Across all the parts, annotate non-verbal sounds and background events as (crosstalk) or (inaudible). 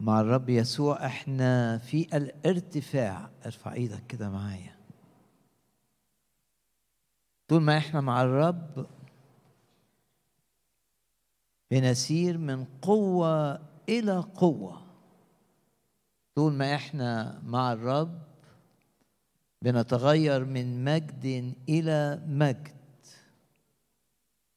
مع الرب يسوع إحنا في الارتفاع. ارفع إيدك كده معايا. طول ما إحنا مع الرب بنسير من قوة إلى قوة. طول ما إحنا مع الرب بنتغير من مجد إلى مجد.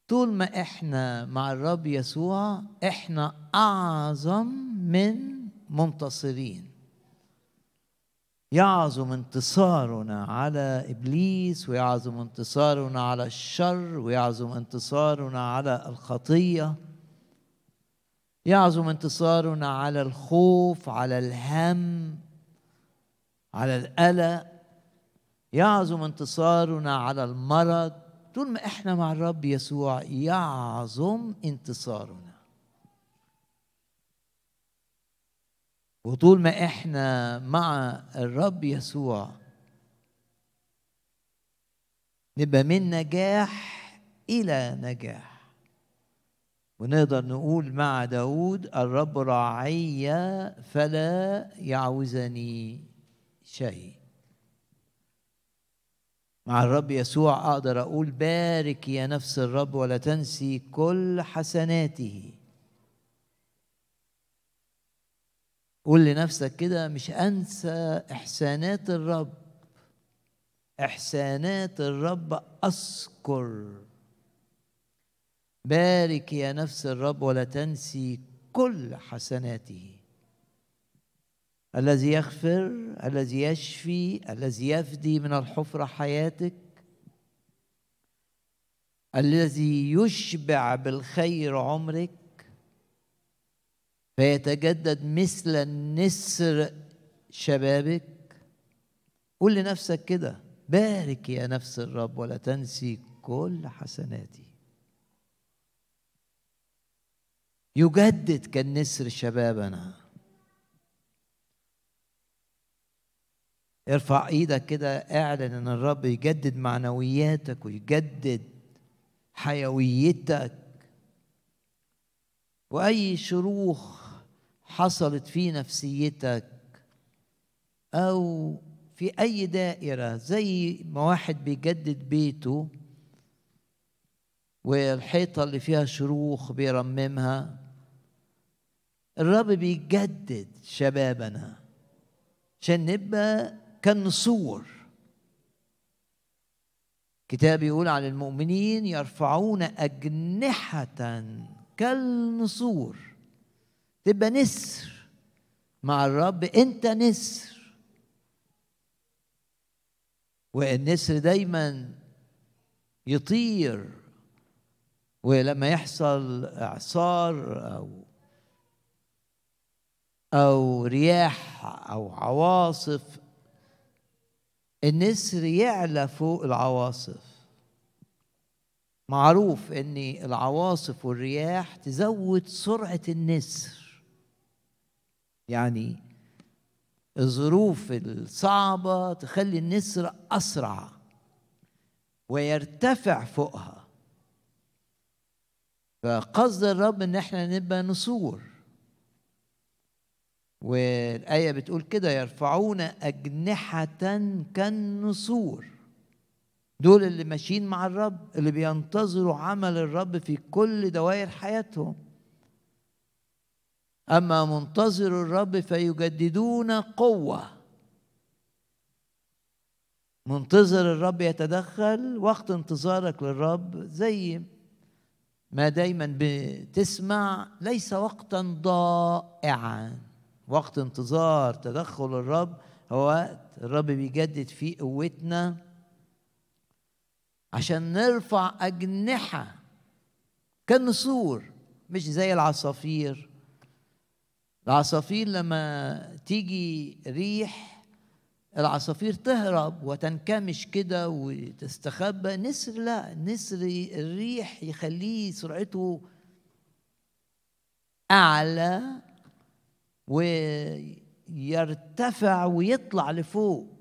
طول ما إحنا مع الرب يسوع إحنا أعظم من منتصرين. يعظم انتصارنا على إبليس ويعظم انتصارنا على الشر ويعظم انتصارنا على الخطية. يعظم انتصارنا على الخوف على الهم على القلق. يعظم انتصارنا على المرض. طول ما إحنا مع الرب يسوع يعظم انتصارنا. وطول ما إحنا مع الرب يسوع نبقى من نجاح إلى نجاح. ونقدر نقول مع داود الرب راعي فلا يعوزني شيء. مع الرب يسوع أقدر أقول بارك يا نفس الرب ولا تنسي كل حسناته. قول لنفسك كده مش أنسى إحسانات الرب. إحسانات الرب أذكر. بارك يا نفس الرب ولا تنسي كل حسناته. الذي يغفر الذي يشفي الذي يفدي من الحفرة حياتك. الذي يشبع بالخير عمرك. فيتجدد مثل النسر شبابك. قول لنفسك كده بارك يا نفس الرب ولا تنسي كل حسناتي يجدد كالنسر شبابنا. ارفع إيدك كده اعلن ان الرب يجدد معنوياتك ويجدد حيويتك. وأي شروخ حصلت في نفسيتك أو في أي دائرة زي ما واحد بيجدد بيته والحيطة اللي فيها شروخ بيرممها الرب بيجدد شبابنا عشان نبقى كالنسور. كتاب يقول عن المؤمنين يرفعون أجنحة كالنسور. تبقى نسر مع الرب انت نسر. والنسر دايما يطير ولما يحصل إعصار أو أو رياح أو عواصف النسر يعلى فوق العواصف. معروف إن العواصف والرياح تزود سرعة النسر. يعني الظروف الصعبة تخلي النسر أسرع ويرتفع فوقها. فقصد الرب إن إحنا نبقى نسور. والآية بتقول كده يرفعون أجنحة كالنسور. دول اللي ماشيين مع الرب اللي بينتظروا عمل الرب في كل دوائر حياتهم. أما منتظر الرب فيجددون قوة. منتظر الرب يتدخل وقت انتظارك للرب زي ما دايما بتسمع ليس وقتا ضائعا. وقت انتظار تدخل الرب هو وقت الرب بيجدد فيه قوتنا عشان نرفع أجنحة كالنسور مش زي العصافير. العصافير لما تيجي ريح العصافير تهرب وتنكمش كده وتستخبى. نسر لا نسر الريح يخليه سرعته أعلى ويرتفع ويطلع لفوق.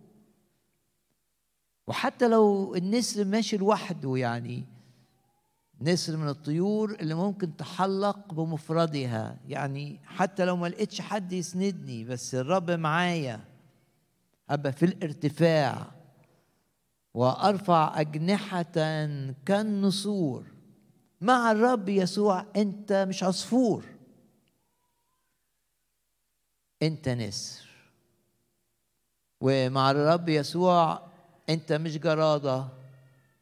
وحتى لو النسر ماشي لوحده يعني نسر من الطيور اللي ممكن تحلق بمفردها. يعني حتى لو ما لقيتش حد يسندني بس الرب معايا. أبقى في الارتفاع وأرفع أجنحة كالنسور. مع الرب يسوع أنت مش عصفور. أنت نسر. ومع الرب يسوع أنت مش جرادة.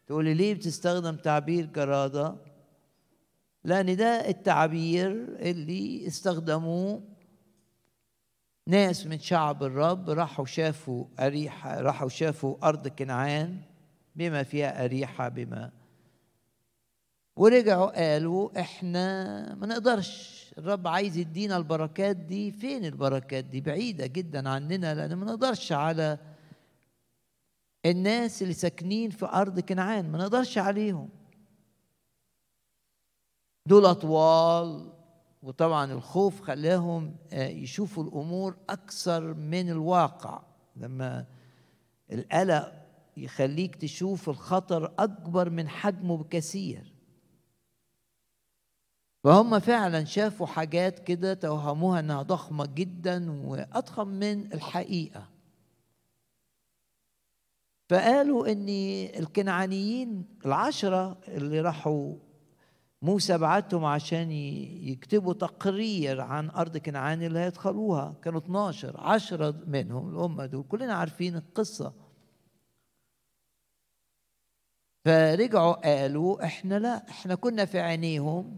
تقولي ليه بتستخدم تعبير جرادة؟ لأن ده التعبير اللي استخدموه ناس من شعب الرب راحوا شافوا أريحة راحوا شافوا أرض كنعان بما فيها أريحة بما ورجعوا قالوا إحنا ما نقدرش. الرب عايز يدينا البركات دي. فين البركات دي؟ بعيدة جدا عننا لأن ما نقدرش على الناس اللي ساكنين في أرض كنعان ما نقدرش عليهم. دول أطوال وطبعا الخوف خلاهم يشوفوا الأمور أكثر من الواقع. لما القلق يخليك تشوف الخطر أكبر من حجمه بكثير. فهم فعلا شافوا حاجات كده توهموها إنها ضخمة جدا وأضخم من الحقيقة. فقالوا ان الكنعانيين العشرة اللي راحوا موسى بعتهم عشان يكتبوا تقرير عن أرض كنعان اللي هيدخلوها. كانوا 12 عشرة منهم الامه دول. كلنا عارفين القصة. فرجعوا قالوا إحنا لا إحنا كنا في عينيهم.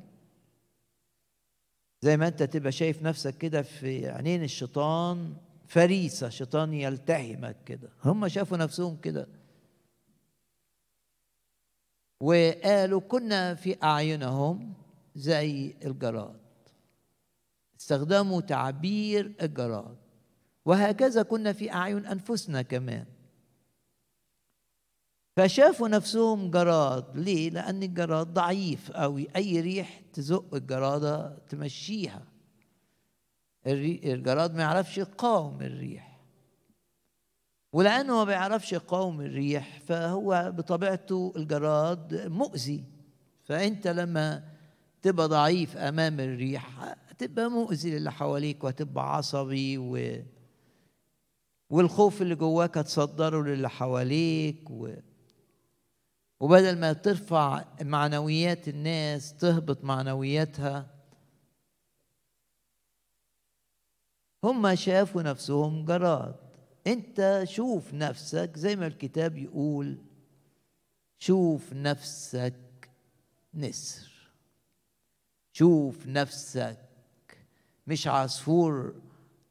زي ما أنت تبقى شايف نفسك كده في عينين الشيطان. فريسة شيطان يلتهمك كده. هم شافوا نفسهم كده. وقالوا كنا في أعينهم زي الجراد. استخدموا تعبير الجراد. وهكذا كنا في أعين أنفسنا كمان. فشافوا نفسهم جراد. ليه؟ لأن الجراد ضعيف قوي أي ريح تزق الجرادة تمشيها. الجراد ما يعرفش يقاوم الريح. ولأنه ما بيعرفش يقاوم الريح فهو بطبيعته الجراد مؤذي. فأنت لما تبقى ضعيف أمام الريح تبقى مؤذي للي حواليك وهتبقى عصبي و والخوف اللي جواك هتصدره للي حواليك و... وبدل ما ترفع معنويات الناس تهبط معنوياتها هم شافوا نفسهم جراد. انت شوف نفسك زي ما الكتاب يقول شوف نفسك نسر. شوف نفسك مش عصفور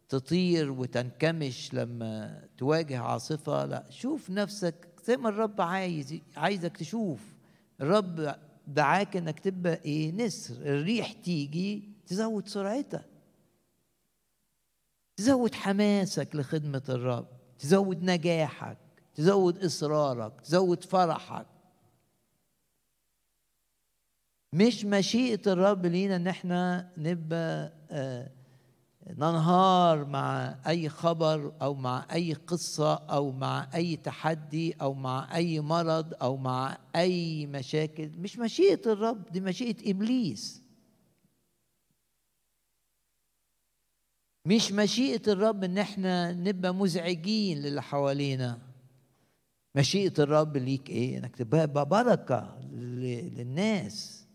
تطير وتنكمش لما تواجه عاصفة لا شوف نفسك زي ما الرب عايز عايزك تشوف. الرب دعاك إنك تبقى إيه؟ نسر. الريح تيجي تزود سرعتك. تزود حماسك لخدمة الرب تزود نجاحك تزود إصرارك تزود فرحك. مش مشيئة الرب لينا إن إحنا نبقى آه ننهار مع أي خبر أو مع أي قصة أو مع أي تحدي أو مع أي مرض أو مع أي مشاكل. مش مشيئة الرب دي مشيئة إبليس. مش مشيئة الرب إن إحنا نبقى مزعجين للي حوالينا. مشيئة الرب ليك إيه؟ إنك تبقى بركة للناس.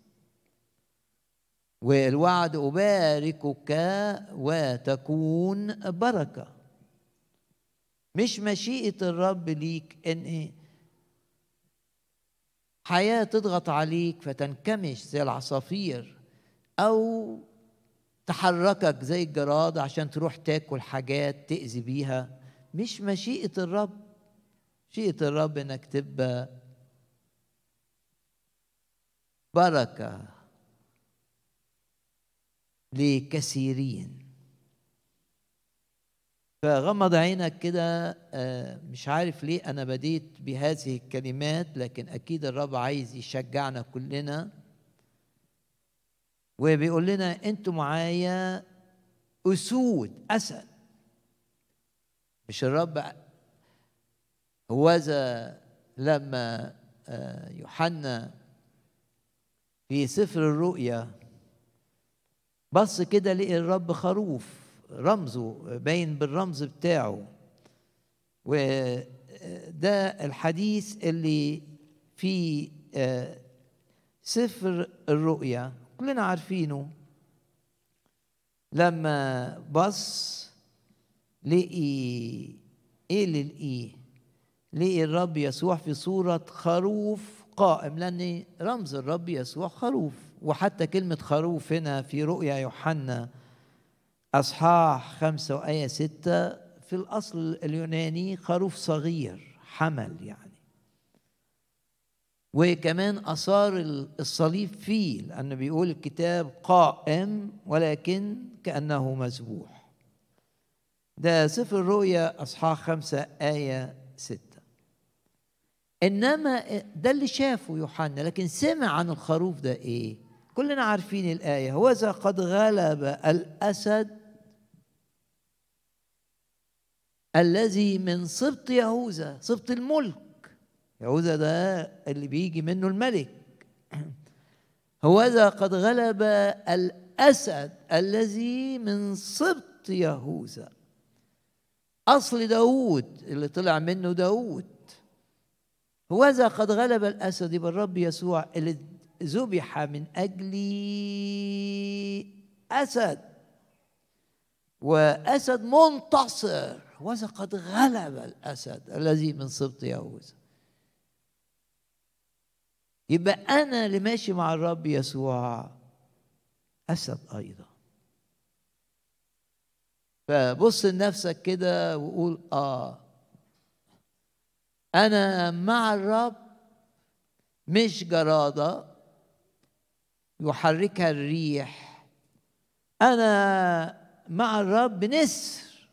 والوعد أباركك وتكون بركة. مش مشيئة الرب ليك إن حياة تضغط عليك فتنكمش زي العصافير أو تحركك زي الجراد عشان تروح تاكل حاجات تأذي بيها. مش مشيئة الرب. مشيئة الرب إنك تبقى بركة لكثيرين. فغمض عينك كده مش عارف ليه أنا بديت بهذه الكلمات لكن أكيد الرب عايز يشجعنا كلنا. وبيقول لنا أنتوا معايا أسود أسد. مش الرب هوذا لما يوحنا في سفر الرؤيا بص كده لقي الرب خروف رمزه باين بالرمز بتاعه. وده الحديث اللي في آه، سفر الرؤيا. كلنا عارفينه. لما بص لقي إيه اللي لقيه؟ لقي الرب يسوع في صورة خروف قائم لأن رمز الرب يسوع خروف. وحتى كلمة خروف هنا في رؤيا يوحنا أصحاح خمسة وآية ستة في الأصل اليوناني خروف صغير حمل يعني. وكمان أثار الصليب فيه لأنه بيقول الكتاب قائم ولكن كأنه مذبوح. ده سفر الرؤيا أصحاح خمسة آية ستة. إنما ده اللي شافه يوحنا لكن سمع عن الخروف ده إيه؟ كلنا عارفين الآية. هوذا قد غلب الأسد الذي من سبط يهوذا سبط الملك يهوذا ده اللي بيجي منه الملك. (clears throat) هوذا قد غلب الأسد الذي من سبط يهوذا. أصل داود اللي طلع منه داود. هوذا قد غلب الأسد يبقى الرب يسوع اللي ذبح من أجل أسد. وأسد منتصر. هوذا قد غلب الأسد الذي من سبط يهوذا. يبقى أنا اللي ماشي مع الرب يسوع. أسد أيضا. فبص لنفسك كده وقول آه. أنا مع الرب مش جرادة يحركها الريح. أنا مع الرب نسر.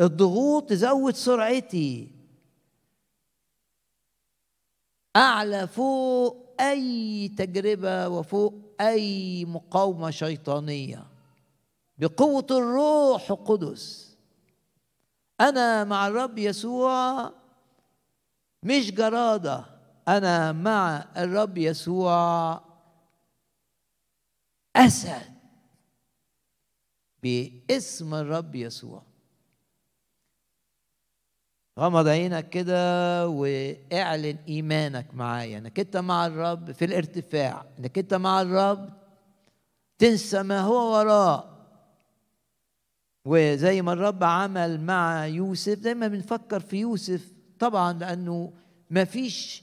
الضغوط تزود سرعتي. أعلى فوق أي تجربة وفوق أي مقاومة شيطانية. بقوة الروح القدس. أنا مع الرب يسوع مش جرادة. أنا مع الرب يسوع أسد. باسم الرب يسوع. غمض عينك كده واعلن إيمانك معايا. إنك أنت مع الرب في الارتفاع. إنك أنت مع الرب تنسى ما هو وراء. وزي ما الرب عمل مع يوسف دايما بنفكر في يوسف طبعا لأنه ما فيش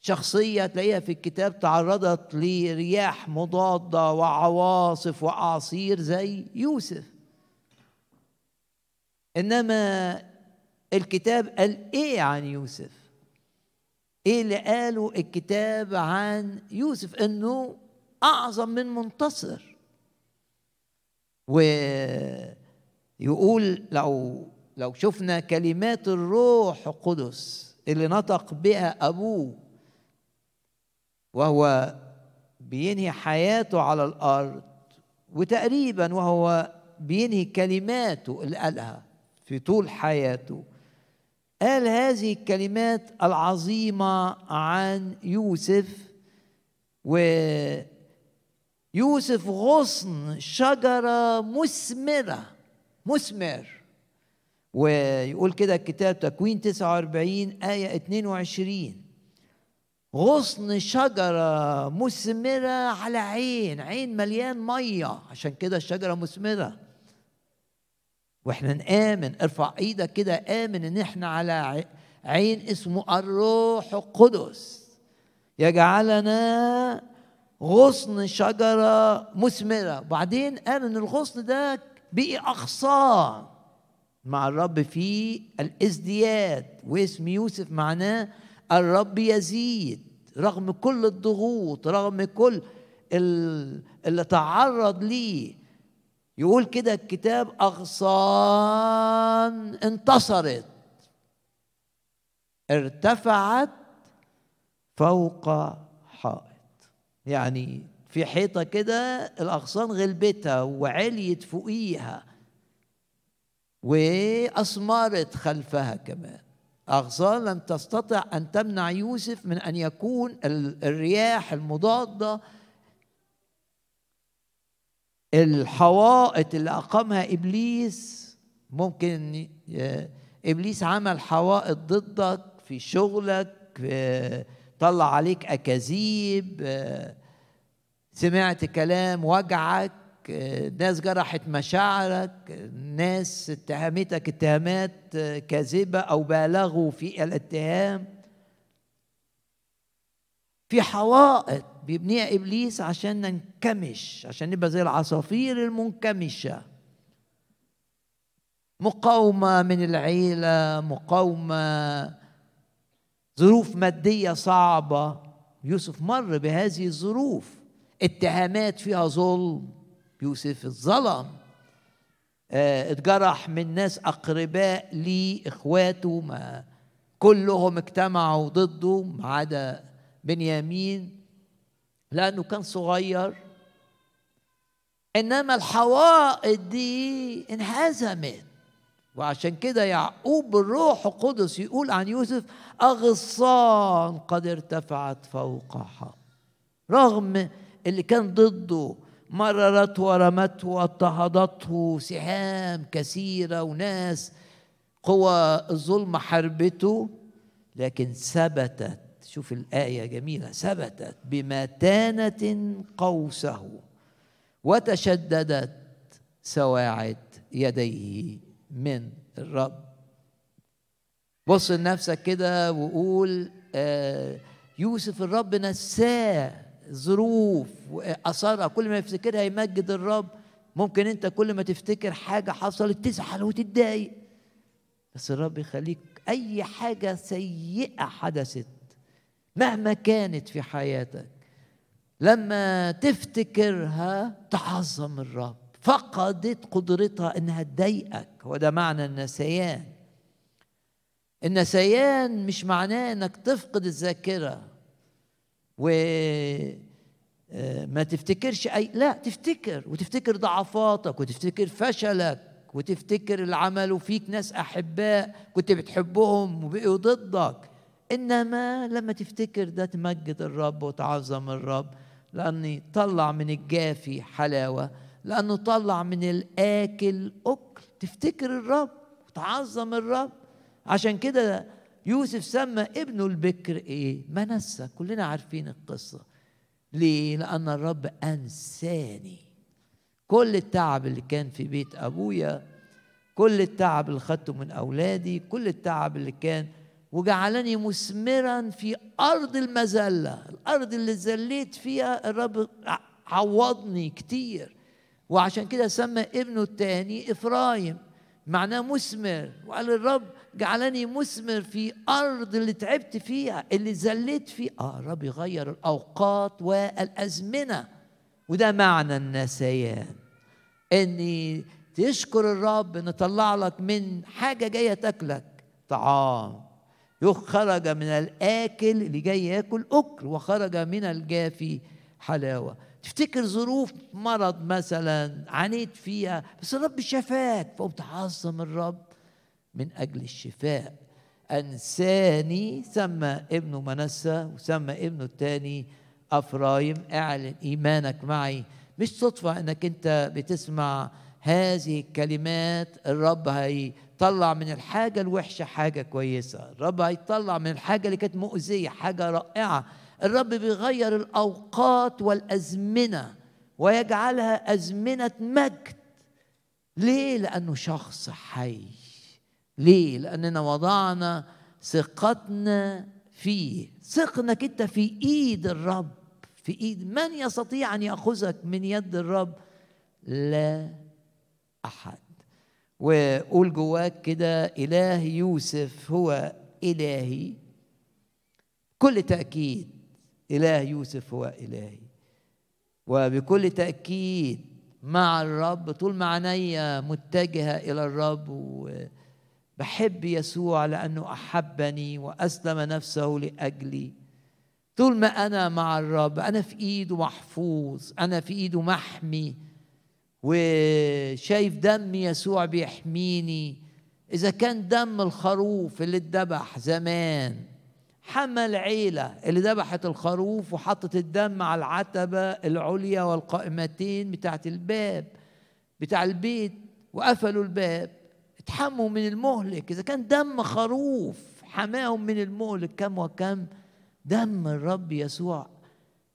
شخصية تلاقيها في الكتاب تعرضت لرياح مضادة وعواصف وأعاصير زي يوسف. إنما الكتاب قال إيه عن يوسف؟ إيه اللي قاله الكتاب عن يوسف؟ إنه أعظم من منتصر. ويقول لو لو شفنا كلمات الروح القدس اللي نطق بها أبوه وهو بينهي حياته على الأرض وتقريبا وهو بينهي كلماته اللي قالها في طول حياته قال هذه الكلمات العظيمة عن يوسف ويوسف غصن شجرة مثمرة مثمر. ويقول كده الكتاب تكوين 49 آية 22 غصن شجرة مثمرة على عين عين مليان مية. عشان كده الشجرة مثمرة. وإحنا نآمن ارفع إيدك كده آمن إن إحنا على عين اسمه الروح القدس. يجعلنا غصن شجرة مثمرة. بعدين قال إن الغصن ده بقي أغصان مع الرب في الازدياد. واسم يوسف معناه الرب يزيد. رغم كل الضغوط رغم كل اللي تعرض ليه يقول كده الكتاب أغصان انتصرت ارتفعت فوق حائط. يعني في حيطة كده الأغصان غلبتها وعليت فوقيها وأثمرت خلفها كمان. أغصان لم تستطع أن تمنع يوسف من أن يكون الرياح المضادة الحوائط اللي أقامها إبليس ممكن إبليس عمل حوائط ضدك في شغلك طلع عليك أكاذيب سمعت كلام وجعك ناس جرحت مشاعرك ناس اتهمتك اتهامات كاذبة أو بالغوا في الاتهام. في حوائط بيبنيها إبليس عشان ننكمش عشان نبقى زي العصافير المنكمشة. مقاومة من العيلة مقاومة ظروف مادية صعبة. يوسف مر بهذه الظروف. اتهامات فيها ظلم. يوسف الظلم آه اتجرح من ناس أقرباء ليه اخواته ما كلهم اجتمعوا ضده ما عدا بنيامين. لأنه كان صغير. إنما الحوائط دي انهزمت. وعشان كده يعقوب بالروح القدس يقول عن يوسف أغصان قد ارتفعت فوق حق. رغم اللي كان ضده مررته ورمته واضطهدته سهام كثيرة وناس قوى الظلم حربته لكن ثبتت شوف الآية جميلة. ثبتت بمتانة قوسه وتشددت سواعد يديه من الرب. بص لنفسك كده وقول آه يوسف الرب نساه ظروف واثارها كل ما يفتكرها يمجد الرب. ممكن انت كل ما تفتكر حاجة حصلت تزعل وتتضايق. بس الرب يخليك أي حاجة سيئة حدثت مهما كانت في حياتك لما تفتكرها تعظم الرب. فقدت قدرتها إنها تضايقك هو ده معنى النسيان. النسيان مش معناه إنك تفقد الذاكرة و ما تفتكرش أي لا تفتكر وتفتكر ضعفاتك وتفتكر فشلك وتفتكر اللي عملوا فيك ناس أحباء كنت بتحبهم وبقوا ضدك. إنما لما تفتكر ده تمجد الرب وتعظم الرب لأني طلع من الجافي حلاوة لأنه طلع من الآكل أكل. تفتكر الرب وتعظم الرب. عشان كده يوسف سمى ابنه البكر إيه؟ منسى. كلنا عارفين القصة. ليه؟ لأن الرب أنساني. كل التعب اللي كان في بيت أبويا كل التعب اللي خدته من أولادي كل التعب اللي كان وجعلني مثمرا في أرض المذلة. الأرض اللي زليت فيها الرب عوضني كتير. وعشان كده سمى ابنه الثاني إفرايم. معناه مثمر. وقال الرب جعلني مثمر في أرض اللي تعبت فيها اللي زليت فيها آه الرب يغير الأوقات والأزمنة. وده معنى النسيان. إني تشكر الرب ان طلع لك من حاجة جاية تاكلك. طعام. خرج من الآكل اللي جاي ياكل أكل وخرج من الجافي حلاوة. تفتكر ظروف مرض مثلا عانيت فيها بس الرب شفاك فقمت تعظم الرب من أجل الشفاء. أنساني سمى ابنه منسى وسمى ابنه الثاني أفرايم. اعلن إيمانك معي. مش صدفة أنك أنت بتسمع هذه الكلمات الرب هيطلع من الحاجة الوحشة حاجة كويسة. الرب هيطلع من الحاجة اللي كانت مؤذية حاجة رائعة. الرب بيغير الأوقات والأزمنة ويجعلها أزمنة مجد. ليه؟ لأنه شخص حي. ليه؟ لأننا وضعنا ثقتنا فيه. ثقنك أنت في إيد الرب. في إيد من يستطيع أن يأخذك؟ من يد الرب. لا. أحد. وقول جواك كده إله يوسف هو إلهي. كل تأكيد إله يوسف هو إلهي. وبكل تأكيد مع الرب طول ما عينيا متجهة إلى الرب وبحب يسوع لأنه أحبني وأسلم نفسه لأجلي. طول ما أنا مع الرب أنا في إيده محفوظ أنا في إيده محمي. وشايف دم يسوع بيحميني. إذا كان دم الخروف اللي اتذبح زمان حمى العيلة اللي ذبحت الخروف وحطت الدم على العتبة العليا والقائمتين بتاعت الباب بتاع البيت وقفلوا الباب اتحموا من المهلك. إذا كان دم خروف حماهم من المهلك كم وكم؟ دم الرب يسوع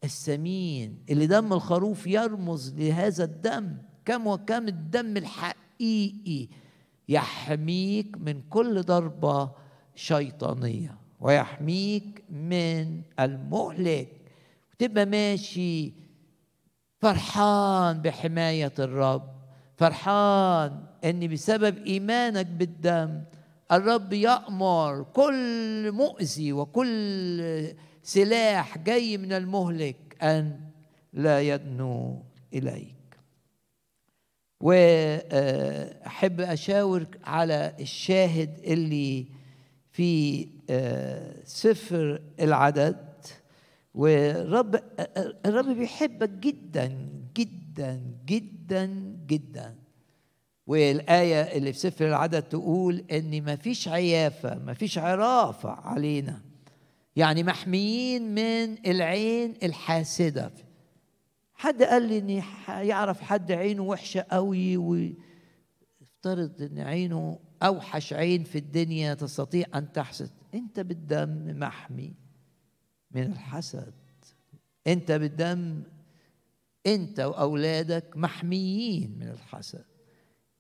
السمين اللي دم الخروف يرمز لهذا الدم. كم وكم الدم الحقيقي يحميك من كل ضربة شيطانية ويحميك من المهلك. وتبقى ماشي فرحان بحماية الرب فرحان إن بسبب إيمانك بالدم الرب يأمر كل مؤذي وكل سلاح جاي من المهلك أن لا يدنو إليك. وأحب أشاور على الشاهد اللي في سفر العدد. والرب الرب بيحبك جدا جدا جدا جدا. والآية اللي في سفر العدد تقول إن ما فيش عيافة ما فيش عرافة علينا. يعني محميين من العين الحاسدة. حد قال لي إن يعرف حد عينه وحشة قوي ويفترض إن عينه أوحش عين في الدنيا تستطيع أن تحسد. أنت بالدم محمي من الحسد. أنت بالدم أنت وأولادك محميين من الحسد.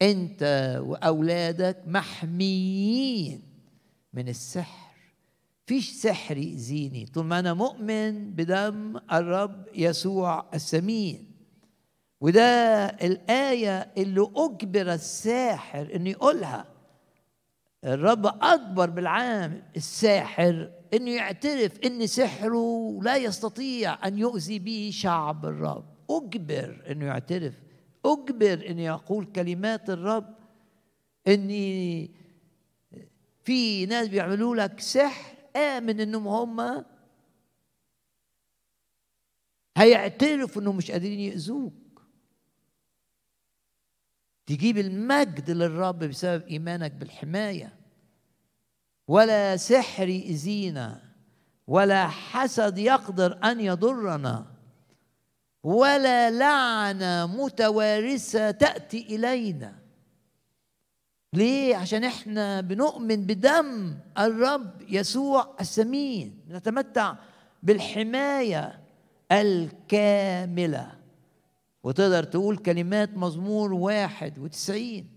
أنت وأولادك محميين من السحر. فيش سحر يأذيني طول ما أنا مؤمن بدم الرب يسوع السمين. وده الآية اللي أجبر الساحر إنه يقولها. الرب أكبر بالعام الساحر إنه يعترف إن سحره لا يستطيع أن يؤذي به شعب الرب. أجبر إنه يعترف. أجبر إنه يقول كلمات الرب إني في ناس بيعملوا لك سحر آمن إنهم هم هيعترفوا إنهم مش قادرين يأذوك. تجيب المجد للرب بسبب إيمانك بالحماية. ولا سحر يأذينا ولا حسد يقدر أن يضرنا ولا لعنه متوارثة تأتي إلينا. ليه؟ عشان إحنا بنؤمن بدم الرب يسوع السمين نتمتع بالحماية الكاملة. وتقدر تقول كلمات مزمور واحد وتسعين.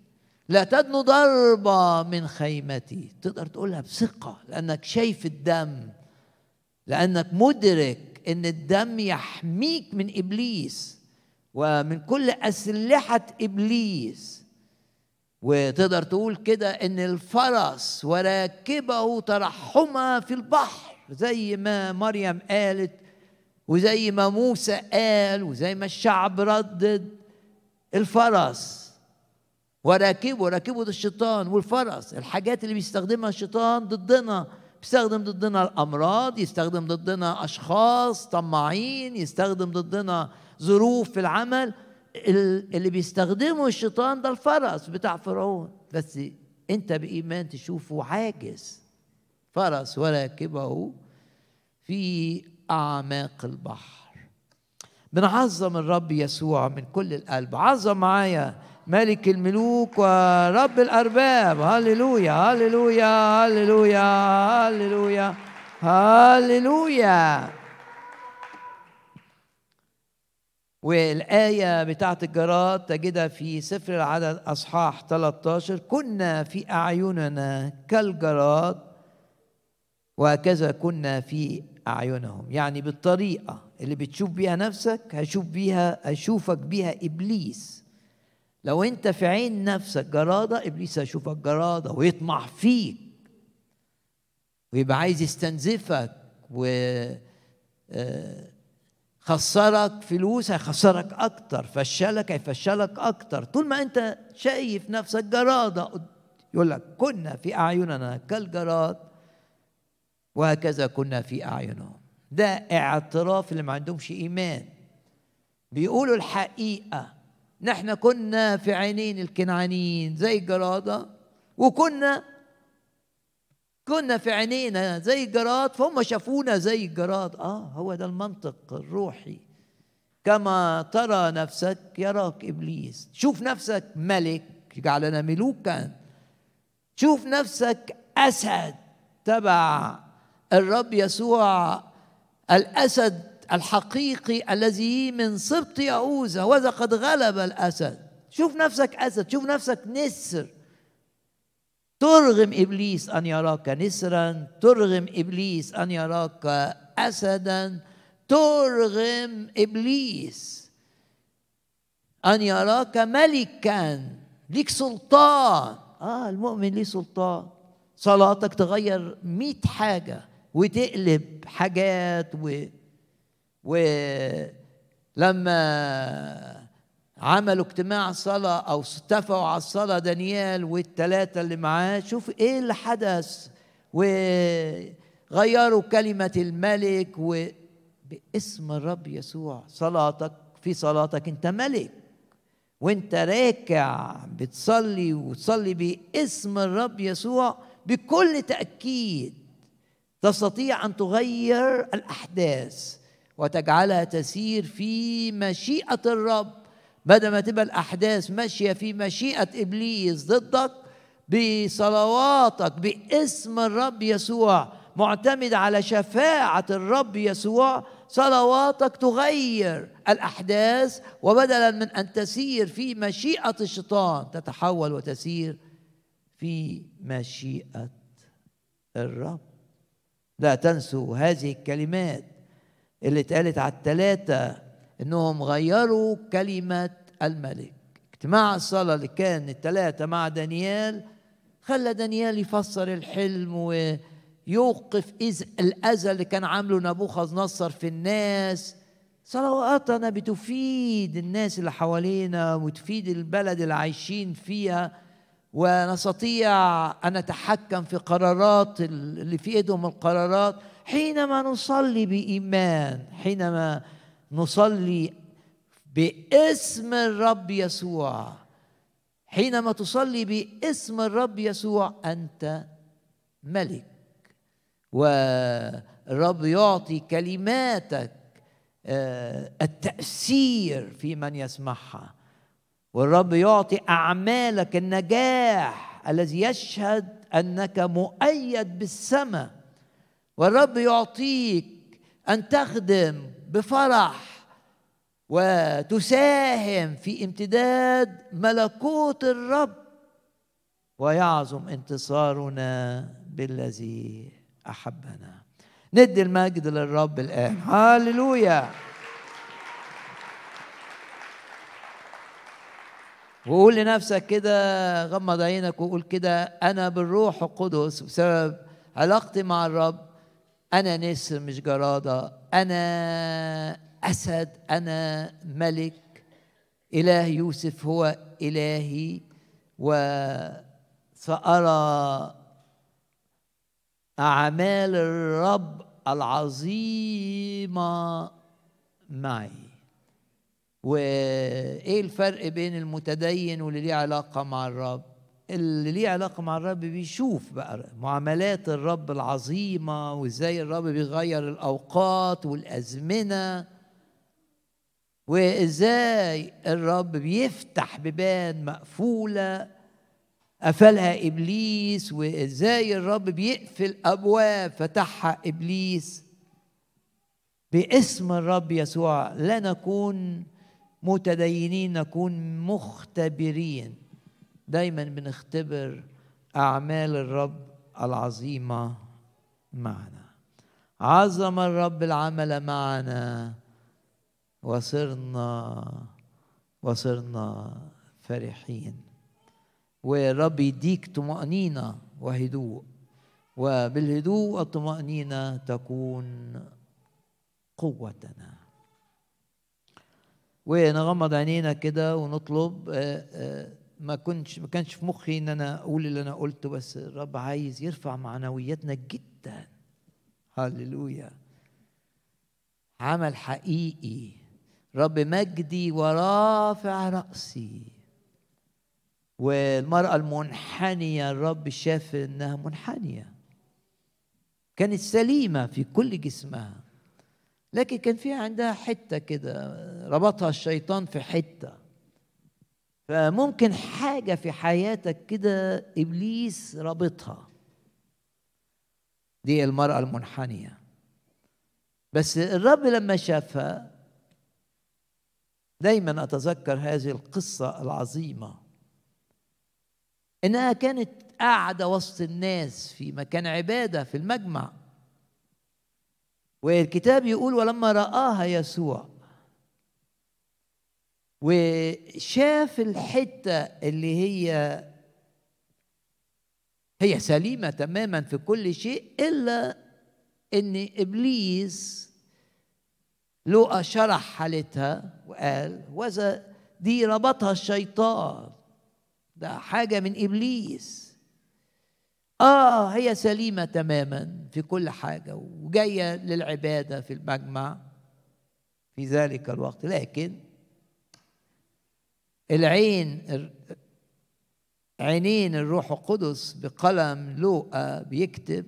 لا تدنو ضربة من خيمتي. تقدر تقولها بثقة لأنك شايف الدم لأنك مدرك أن الدم يحميك من إبليس ومن كل أسلحة إبليس. وتقدر تقول كده أن الفرس وراكبه ترحما في البحر زي ما مريم قالت وزي ما موسى قال وزي ما الشعب ردد. الفرس وراكبه راكبه الشيطان والفرس الحاجات اللي بيستخدمها الشيطان ضدنا. بيستخدم ضدنا الأمراض يستخدم ضدنا أشخاص طماعين يستخدم ضدنا ظروف في العمل. اللي بيستخدمه الشيطان ده الفرس بتاع فرعون. بس انت بإيمان تشوفه عاجز. فرس وراكبه في أعماق البحر. بنعظم الرب يسوع من كل القلب. عظم معايا ملك الملوك ورب الأرباب. هللويا هللويا هللويا هللويا هللويا. والآية بتاعت الجراد تجدها في سفر العدد أصحاح 13 كنا في أعيننا كالجراد وهكذا كنا في أعينهم. يعني بالطريقة اللي بتشوف بيها نفسك هشوف بيها هشوفك بيها إبليس. لو أنت في عين نفسك جرادة إبليس هيشوفك جرادة ويطمع فيك. ويبقى عايز يستنزفك و خسرك فلوس هيخسرك أكتر فشلك هيفشلك أكتر. طول ما أنت شايف نفسك جرادة يقول لك كنا في أعيننا كالجراد وهكذا كنا في أعينهم. ده اعتراف اللي ما عندهمش إيمان. بيقولوا الحقيقة. نحن كنا في عينين الكنعانيين زي الجرادة وكنا كنا في عينينا زي الجراد فهم شافونا زي الجراد. آه هو ده المنطق الروحي. كما ترى نفسك يراك إبليس. شوف نفسك ملك جعلنا ملوكا. شوف نفسك أسد تبع الرب يسوع الأسد الحقيقي الذي من سبط يهوذا وذا قد غلب الأسد. شوف نفسك أسد شوف نفسك نسر. ترغم إبليس أن يراك نسرا ترغم إبليس أن يراك اسدا ترغم إبليس أن يراك ملكا ليك سلطان. آه المؤمن ليه سلطان. صلاتك تغير مئة حاجة وتقلب حاجات و ولما عملوا اجتماع صلاة أو اتفقوا على الصلاة دانيال والثلاثة اللي معاه. شوف إيه اللي حدث وغيروا كلمة الملك وباسم الرب يسوع. صلاتك في صلاتك أنت ملك. وأنت راكع بتصلي وتصلي باسم الرب يسوع بكل تأكيد. تستطيع أن تغير الأحداث وتجعلها تسير في مشيئة الرب. بدل ما تبقى الأحداث ماشية في مشيئة إبليس ضدك بصلواتك باسم الرب يسوع معتمد على شفاعة الرب يسوع صلواتك تغير الأحداث وبدلا من أن تسير في مشيئة الشيطان تتحول وتسير في مشيئة الرب. لا تنسوا هذه الكلمات اللي اتقالت على الثلاثة إنهم غيروا كلمة الملك. اجتماع الصلاة اللي كان الثلاثة مع دانيال خلى دانيال يفسر الحلم ويوقف إذ الأذى اللي كان عامله نبوخذ نصر في الناس. صلواتنا بتفيد الناس اللي حوالينا وتفيد البلد اللي عايشين فيها ونستطيع أن نتحكم في قرارات اللي في إيدهم القرارات. حينما نصلي بإيمان حينما نصلي باسم الرب يسوع. حينما تصلي باسم الرب يسوع أنت ملك. والرب يعطي كلماتك آه، التأثير في من يسمعها. والرب يعطي أعمالك النجاح الذي يشهد أنك مؤيد بالسماء. والرب يعطيك أن تخدم بفرح وتساهم في امتداد ملكوت الرب. ويعظم انتصارنا بالذي أحبنا. ندي المجد للرب الآن. هاللويا وقول لنفسك كده غمض عينك وقول كده أنا بالروح القدس بسبب علاقتي مع الرب أنا نسر مش جرادة أنا أسد أنا ملك. إله يوسف هو إلهي وسأرى أعمال الرب العظيمة معي. وإيه الفرق بين المتدين واللي ليه علاقة مع الرب؟ اللي ليه علاقة مع الرب بيشوف بقى معاملات الرب العظيمة وإزاي الرب بيغير الأوقات والأزمنة وإزاي الرب بيفتح بيبان مقفولة قفلها إبليس وإزاي الرب بيقفل أبواب فتحها إبليس. باسم الرب يسوع لا نكون متدينين نكون مختبرين. دايما بنختبر أعمال الرب العظيمة معنا. عظم الرب العمل معنا. وصرنا وصرنا فرحين. والرب يديك طمأنينة وهدوء. وبالهدوء والطمأنينة تكون قوتنا. ونغمض عينينا كده ونطلب آه، آه، ما كنتش ما كانش في مخي إن أنا أقول اللي أنا قلته بس الرب عايز يرفع معنوياتنا جدا. هللويا. عمل حقيقي. رب مجدي ورافع رأسي. والمرأة المنحنية الرب شاف إنها منحنية. كانت سليمة في كل جسمها. لكن كان في عندها حتة كده ربطها الشيطان في حتة. فممكن حاجة في حياتك كده إبليس رابطها. دي المرأة المنحنية. بس الرب لما شافها دايما أتذكر هذه القصة العظيمة. إنها كانت قاعدة وسط الناس في مكان عبادة في المجمع. والكتاب يقول ولما رآها يسوع وشاف الحتة اللي هي هي سليمة تماما في كل شيء إلا إن إبليس لقى شرح حالتها وقال وذا دي ربطها الشيطان ده حاجة من إبليس. آه هي سليمة تماما في كل حاجة وجاية للعبادة في المجمع في ذلك الوقت. لكن العين عينين الروح القدس بقلم لوقا بيكتب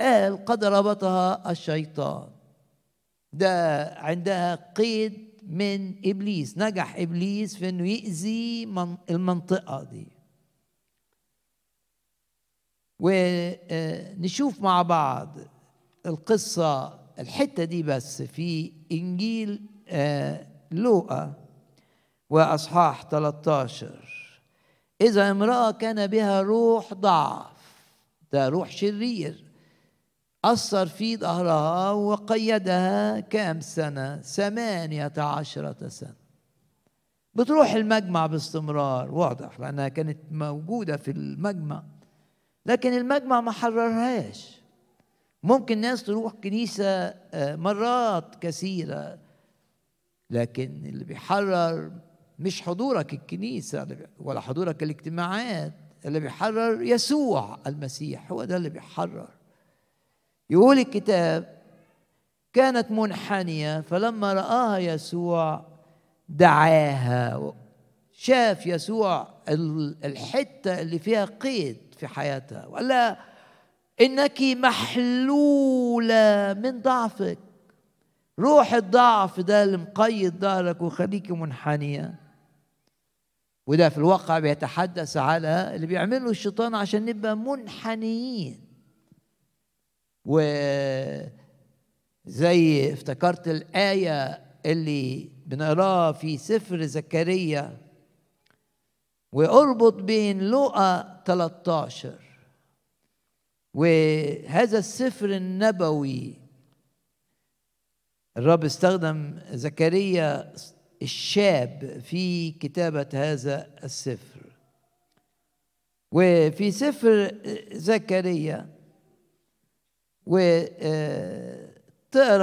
قال قد ربطها الشيطان. ده عندها قيد من إبليس نجح إبليس في إنه يأذي المنطقة دي. ونشوف مع بعض القصة الحتة دي بس في إنجيل لوقا. وأصحاح 13 إذا امرأة كان بها روح ضعف ده روح شرير أثر في ظهرها وقيدها كام سنة؟ ثمانية عشرة سنة. بتروح المجمع باستمرار واضح لأنها كانت موجودة في المجمع لكن المجمع ما حررهاش. ممكن ناس تروح كنيسة مرات كثيرة لكن اللي بيحرر مش حضورك الكنيسة ولا حضورك الاجتماعات اللي بيحرر يسوع المسيح هو ده اللي بيحرر. يقول الكتاب كانت منحنية فلما رآها يسوع دعاها شاف يسوع الحتة اللي فيها قيد في حياتها وقال لها إنك محلولة من ضعفك. روح الضعف ده اللي مقيد ظهرك وخليك منحنية. وده في الواقع بيتحدث على اللي بيعمله الشيطان عشان نبقى منحنيين. وزي افتكرت الآية اللي بنقراها في سفر زكريا وأربط بين لقى 13 وهذا السفر النبوي. الرب استخدم زكريا الشاب في كتابة هذا السفر. وفي سفر زكريا وتقرا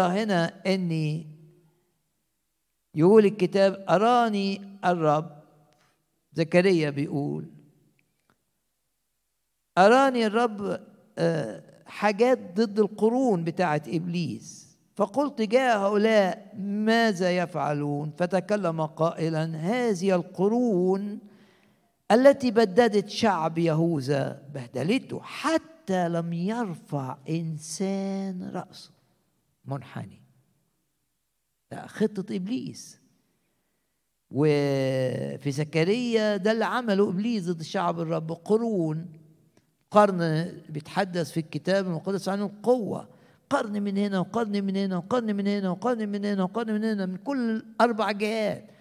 هنا أني يقول الكتاب أراني الرب. زكريا بيقول أراني الرب حاجات ضد القرون بتاعه إبليس. فقلت جاء هؤلاء ماذا يفعلون؟ فتكلم قائلا هذه القرون التي بددت شعب يهوذا بهدلته حتى لم يرفع إنسان رأسه. منحني. ده خطة إبليس. وفي زكريا ده اللي عمله إبليس ضد شعب الرب قرون. قرن بيتحدث في الكتاب المقدس عن القوة. قرن من هنا وقرن من هنا وقرن من هنا وقرن من هنا وقرن من هنا من كل أربع جهات.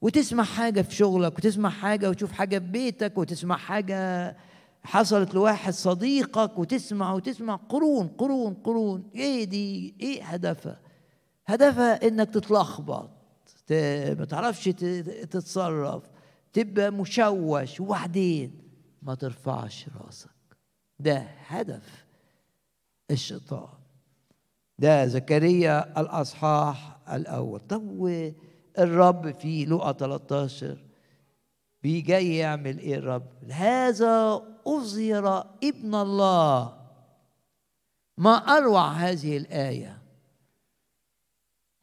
وتسمع حاجة في شغلك وتسمع حاجة وتشوف حاجة في بيتك وتسمع حاجة حصلت لواحد صديقك وتسمع وتسمع قرون قرون قرون. إيه دي؟ إيه هدفها؟ هدفها إنك تتلخبط ما تعرفش تتصرف تبقى مشوش. وبعدين ما ترفعش راسك. ده هدف الشيطان. ده زكريا الأصحاح الأول. طب الرب في لقا 13 بيجي يعمل إيه الرب؟ هذا اظهر ابن الله. ما أروع هذه الآية.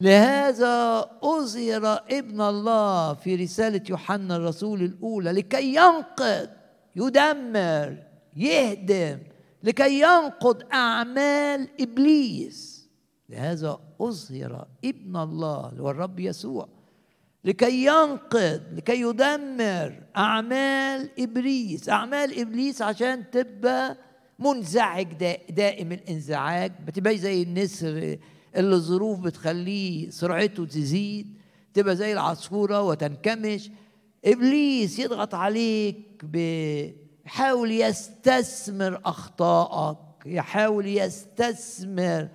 لهذا أظهر ابن الله في رسالة يوحنا الرسول الأولى لكي ينقض يدمر يهدم لكي ينقض أعمال إبليس. لهذا أظهر ابن الله اللي هو الرب يسوع لكي ينقض لكي يدمر أعمال إبليس. أعمال إبليس عشان تبقى منزعج دائم الانزعاج. بتبقى زي النسر اللي الظروف بتخليه سرعته تزيد تبقى زي العصفورة وتنكمش. إبليس يضغط عليك بيحاول يستثمر أخطائك يحاول يستثمر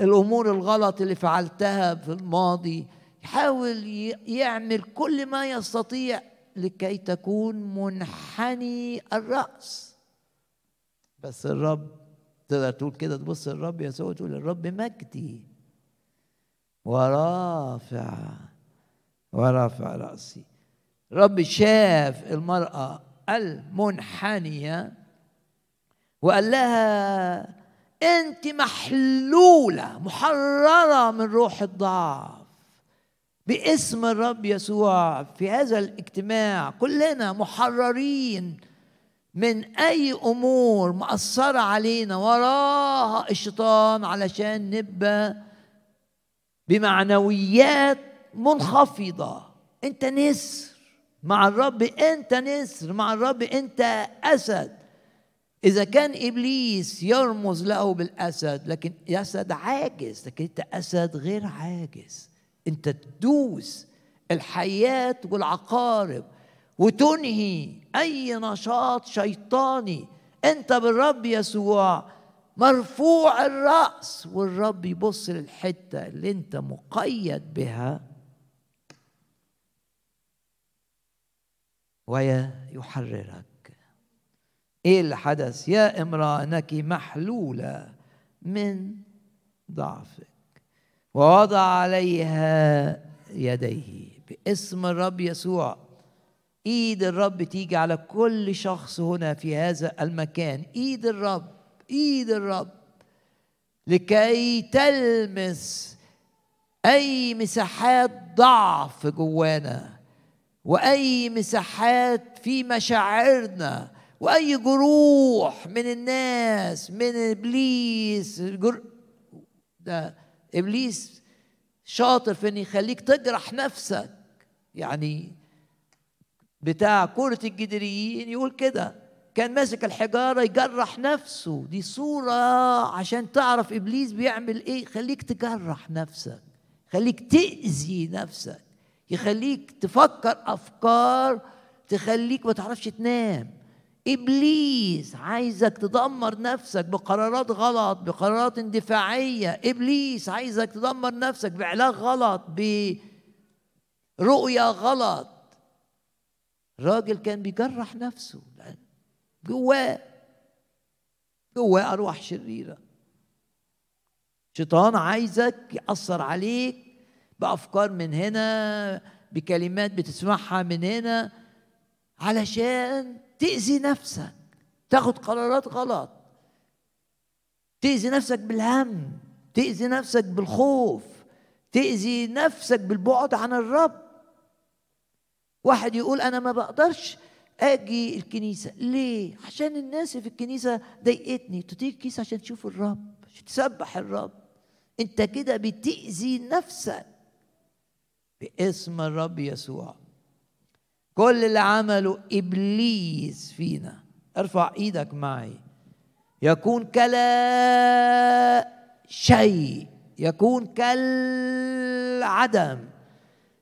الأمور الغلط اللي فعلتها في الماضي يحاول يعمل كل ما يستطيع لكي تكون منحني الرأس. بس الرب تقدر تقول كده تبص الرب يسوع تقول الرب مجدي ورافع ورافع رأسي. رب شاف المرأة المنحنية وقال لها أنت محلولة محررة من روح الضعف. باسم الرب يسوع في هذا الاجتماع كلنا محررين من أي أمور مأثرة علينا وراها الشيطان علشان نبقى بمعنويات منخفضة. أنت نسر. مع الرب أنت نسر مع الرب أنت أسد. إذا كان إبليس يرمز له بالأسد لكن أسد عاجز لكن أنت أسد غير عاجز. أنت تدوس الحياة والعقارب وتنهي أي نشاط شيطاني. أنت بالرب يسوع مرفوع الرأس والرب يبص للحتة اللي أنت مقيد بها. ويحررك. إيه اللي حدث يا امراه انك محلولة من ضعفك. ووضع عليها يديه باسم الرب يسوع. إيد الرب تيجي على كل شخص هنا في هذا المكان. إيد الرب إيد الرب. لكي تلمس أي مساحات ضعف جوانا وأي مساحات في مشاعرنا وأي جروح من الناس من إبليس جر... ده إبليس شاطر في إن يخليك تجرح نفسك. يعني بتاع كرة الجدريين يقول كده كان ماسك الحجارة يجرح نفسه. دي صورة عشان تعرف إبليس بيعمل إيه يخليك تجرح نفسك يخليك تأذي نفسك يخليك تفكر أفكار تخليك ما تعرفش تنام. إبليس عايزك تدمر نفسك بقرارات غلط بقرارات اندفاعية. إبليس عايزك تدمر نفسك بعلاج غلط برؤية غلط. راجل كان بيجرح نفسه جواه جواه أرواح شريرة. شيطان عايزك يأثر عليك بأفكار من هنا بكلمات بتسمعها من هنا علشان تأذي نفسك. تاخد قرارات غلط. تأذي نفسك بالهم. تأذي نفسك بالخوف. تأذي نفسك بالبعد عن الرب. واحد يقول أنا ما بقدرش أجي الكنيسة. ليه؟ عشان الناس في الكنيسة ضايقتني. تيجي الكنيسة عشان تشوف الرب عشان تسبح الرب. انت كده بتأذي نفسك. باسم الرب يسوع. كل اللي عمله إبليس فينا. ارفع إيدك معي. يكون كلا شيء. يكون كالعدم.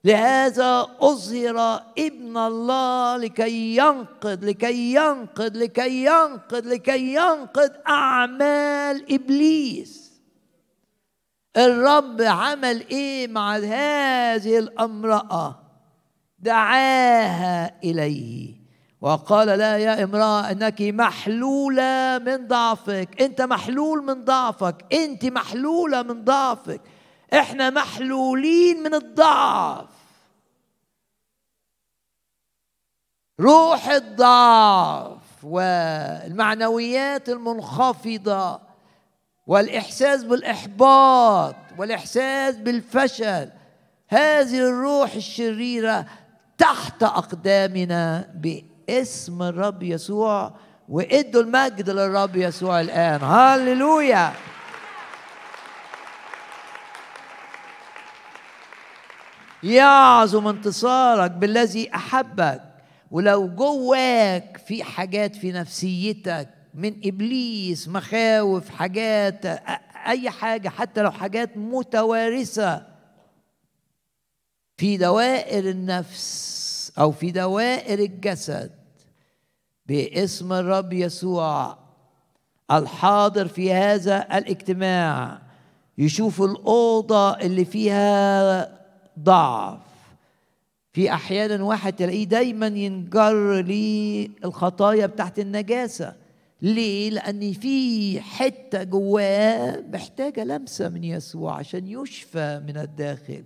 لهذا أظهر ابن الله لكي ينقذ لكي ينقذ لكي ينقذ لكي ينقذ أعمال إبليس. الرب عمل إيه مع هذه الأمرأة؟ دعاها إليه. وقال لا يا امرأة أنك محلولة من ضعفك. أنت محلول من ضعفك. أنت محلولة من ضعفك. إحنا محلولين من الضعف. روح الضعف والمعنويات المنخفضة والإحساس بالإحباط والإحساس بالفشل. هذه الروح الشريرة تحت أقدامنا باسم الرب يسوع وإدوا المجد للرب يسوع الآن. هللويا. يعظم انتصارك بالذي أحبك ولو جواك في حاجات في نفسيتك من إبليس مخاوف حاجات أي حاجة حتى لو حاجات متوارثة في دوائر النفس أو في دوائر الجسد باسم الرب يسوع الحاضر في هذا الاجتماع يشوف الأوضة اللي فيها ضعف. في أحيانا واحد تلاقيه دايما ينجر للخطايا بتاعت النجاسة. ليه؟ لأن في حتة جواه محتاجة لمسة من يسوع عشان يشفى من الداخل.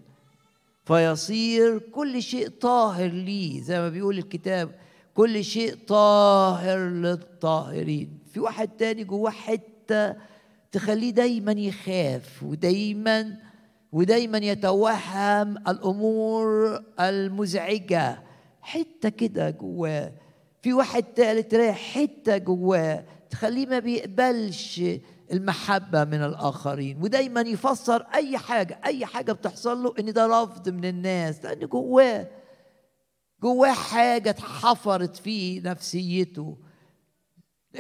فيصير كل شيء طاهر ليه زي ما بيقول الكتاب كل شيء طاهر للطاهرين. في واحد تاني جواه حتة تخليه دايما يخاف ودايما ودايما يتوهم الأمور المزعجة. حتة كده جواه. في واحد تالت تلاقي حتة جواه تخليه ما بيقبلش المحبة من الآخرين. ودايما يفسر أي حاجة أي حاجة بتحصل له إن ده رفض من الناس لأن جواه جواه حاجة اتحفرت في نفسيته.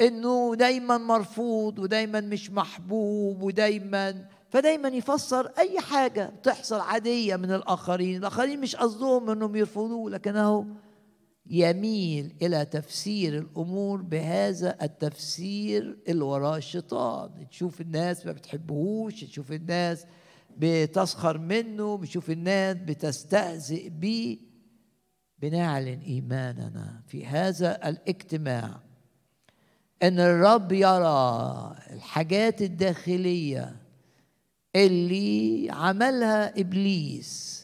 إنه دايما مرفوض ودايما مش محبوب ودايما فدايما يفسر أي حاجة بتحصل عادية من الآخرين. الآخرين مش قصدهم إنهم يرفضوه لكنه يميل إلى تفسير الأمور بهذا التفسير اللي وراه الشيطان. تشوف الناس ما بتحبهوش تشوف الناس بتسخر منه بتشوف الناس بتستهزئ بيه. بنعلن إيماننا في هذا الاجتماع إن الرب يرى الحاجات الداخلية اللي عملها إبليس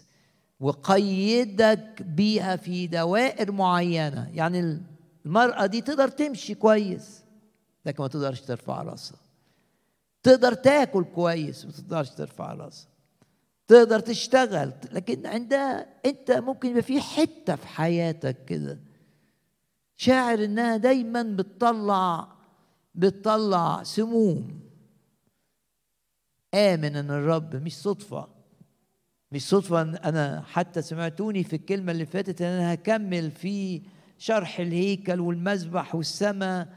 وقيدك بيها في دوائر معينة. يعني المرأة دي تقدر تمشي كويس لكن ما تقدرش ترفع راسها. تقدر تاكل كويس ما تقدرش ترفع راسها. تقدر تشتغل لكن عندها انت ممكن يبقى في حتة في حياتك كده. شاعر إنها دايما بتطلع بتطلع سموم. آمن أن الرب مش صدفة. مش صدفة أنا حتى سمعتوني في الكلمة اللي فاتت أن أنا هكمل في شرح الهيكل والمذبح والسماء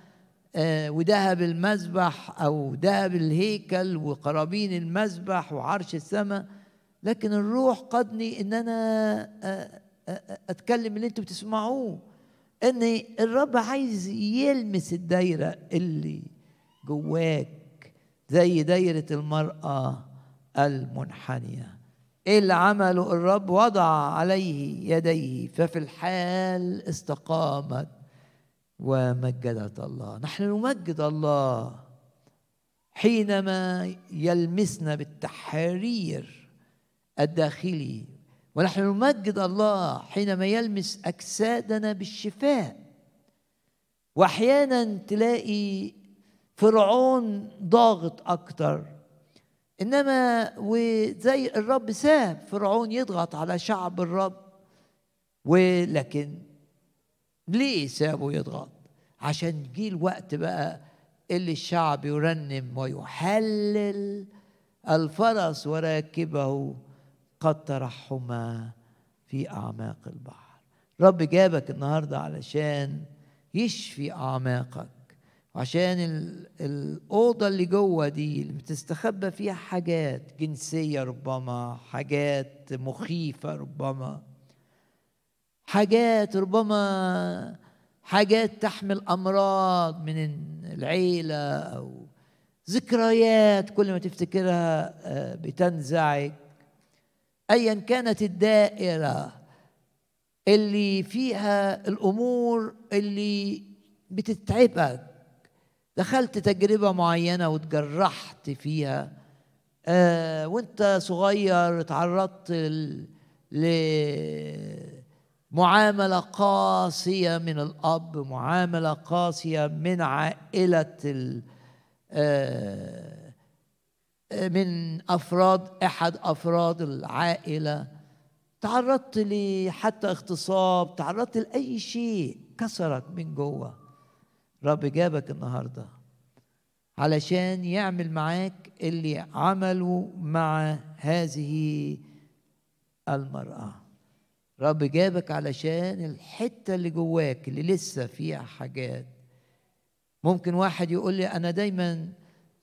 آه وذهب المذبح أو ذهب الهيكل وقرابين المذبح وعرش السماء. لكن الروح قدني إن أنا آه آه أتكلم اللي أنتوا بتسمعوه. إن الرب عايز يلمس الدايرة اللي جواك زي دايرة المرأة المنحنية. اللي عمله الرب وضع عليه يديه ففي الحال استقامت ومجدت الله. نحن نمجد الله حينما يلمسنا بالتحرير الداخلي. ونحن نمجد الله حينما يلمس أجسادنا بالشفاء. وأحيانا تلاقي فرعون ضاغط أكتر. إنما وزي الرب ساب فرعون يضغط على شعب الرب. ولكن ليه سابه يضغط؟ عشان جه الوقت بقى اللي الشعب يرنم ويحلل الفرس وراكبه قد ترحما في أعماق البحر. رب جابك النهارده علشان يشفي أعماقك. عشان الأوضة اللي جوه دي اللي بتستخبى فيها حاجات جنسية ربما حاجات مخيفة ربما حاجات ربما حاجات تحمل أمراض من العيلة أو ذكريات كل ما تفتكرها آه، بتنزعج. أيا كانت الدائرة اللي فيها الأمور اللي بتتعبك دخلت تجربة معينة وتجرحت فيها. آه وانت صغير تعرضت لمعاملة قاسية من الأب معاملة قاسية من عائلة آه من أفراد أحد أفراد العائلة. تعرضت لحتى اغتصاب تعرضت لأي شيء كسرك من جوه. رب جابك النهارده علشان يعمل معاك اللي عمله مع هذه المرأة. رب جابك علشان الحتة اللي جواك اللي لسه فيها حاجات. ممكن واحد يقول لي أنا دايما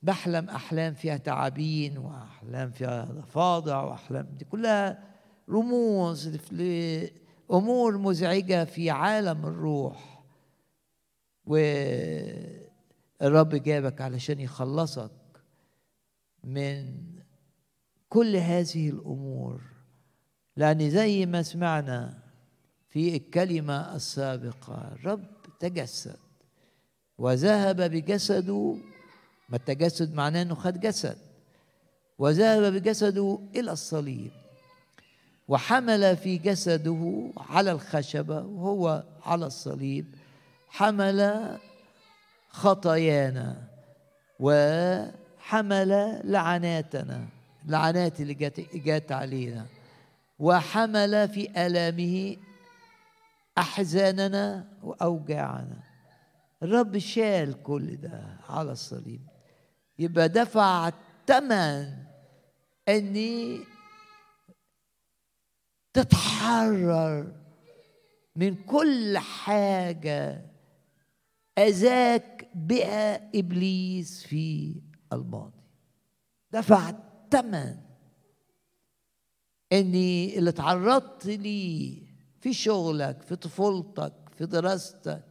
بحلم أحلام فيها تعابين وأحلام فيها ضفادع وأحلام. دي كلها رموز لأمور مزعجة في عالم الروح. والرب جابك علشان يخلصك من كل هذه الأمور. لأن زي ما سمعنا في الكلمة السابقة الرب تجسد وذهب بجسده ما التجسد معناه إنه خد جسد وذهب بجسده إلى الصليب وحمل في جسده على الخشبة وهو على الصليب حمل خطايانا وحمل لعناتنا لعنات اللي جات, جات علينا. وحمل في آلامه أحزاننا وأوجاعنا. الرب شال كل ده على الصليب. يبقى دفع الثمن إني تتحرر من كل حاجة أذاك بها إبليس في الماضي. دفع الثمن. إني اللي تعرضت ليه في شغلك في طفولتك في دراستك.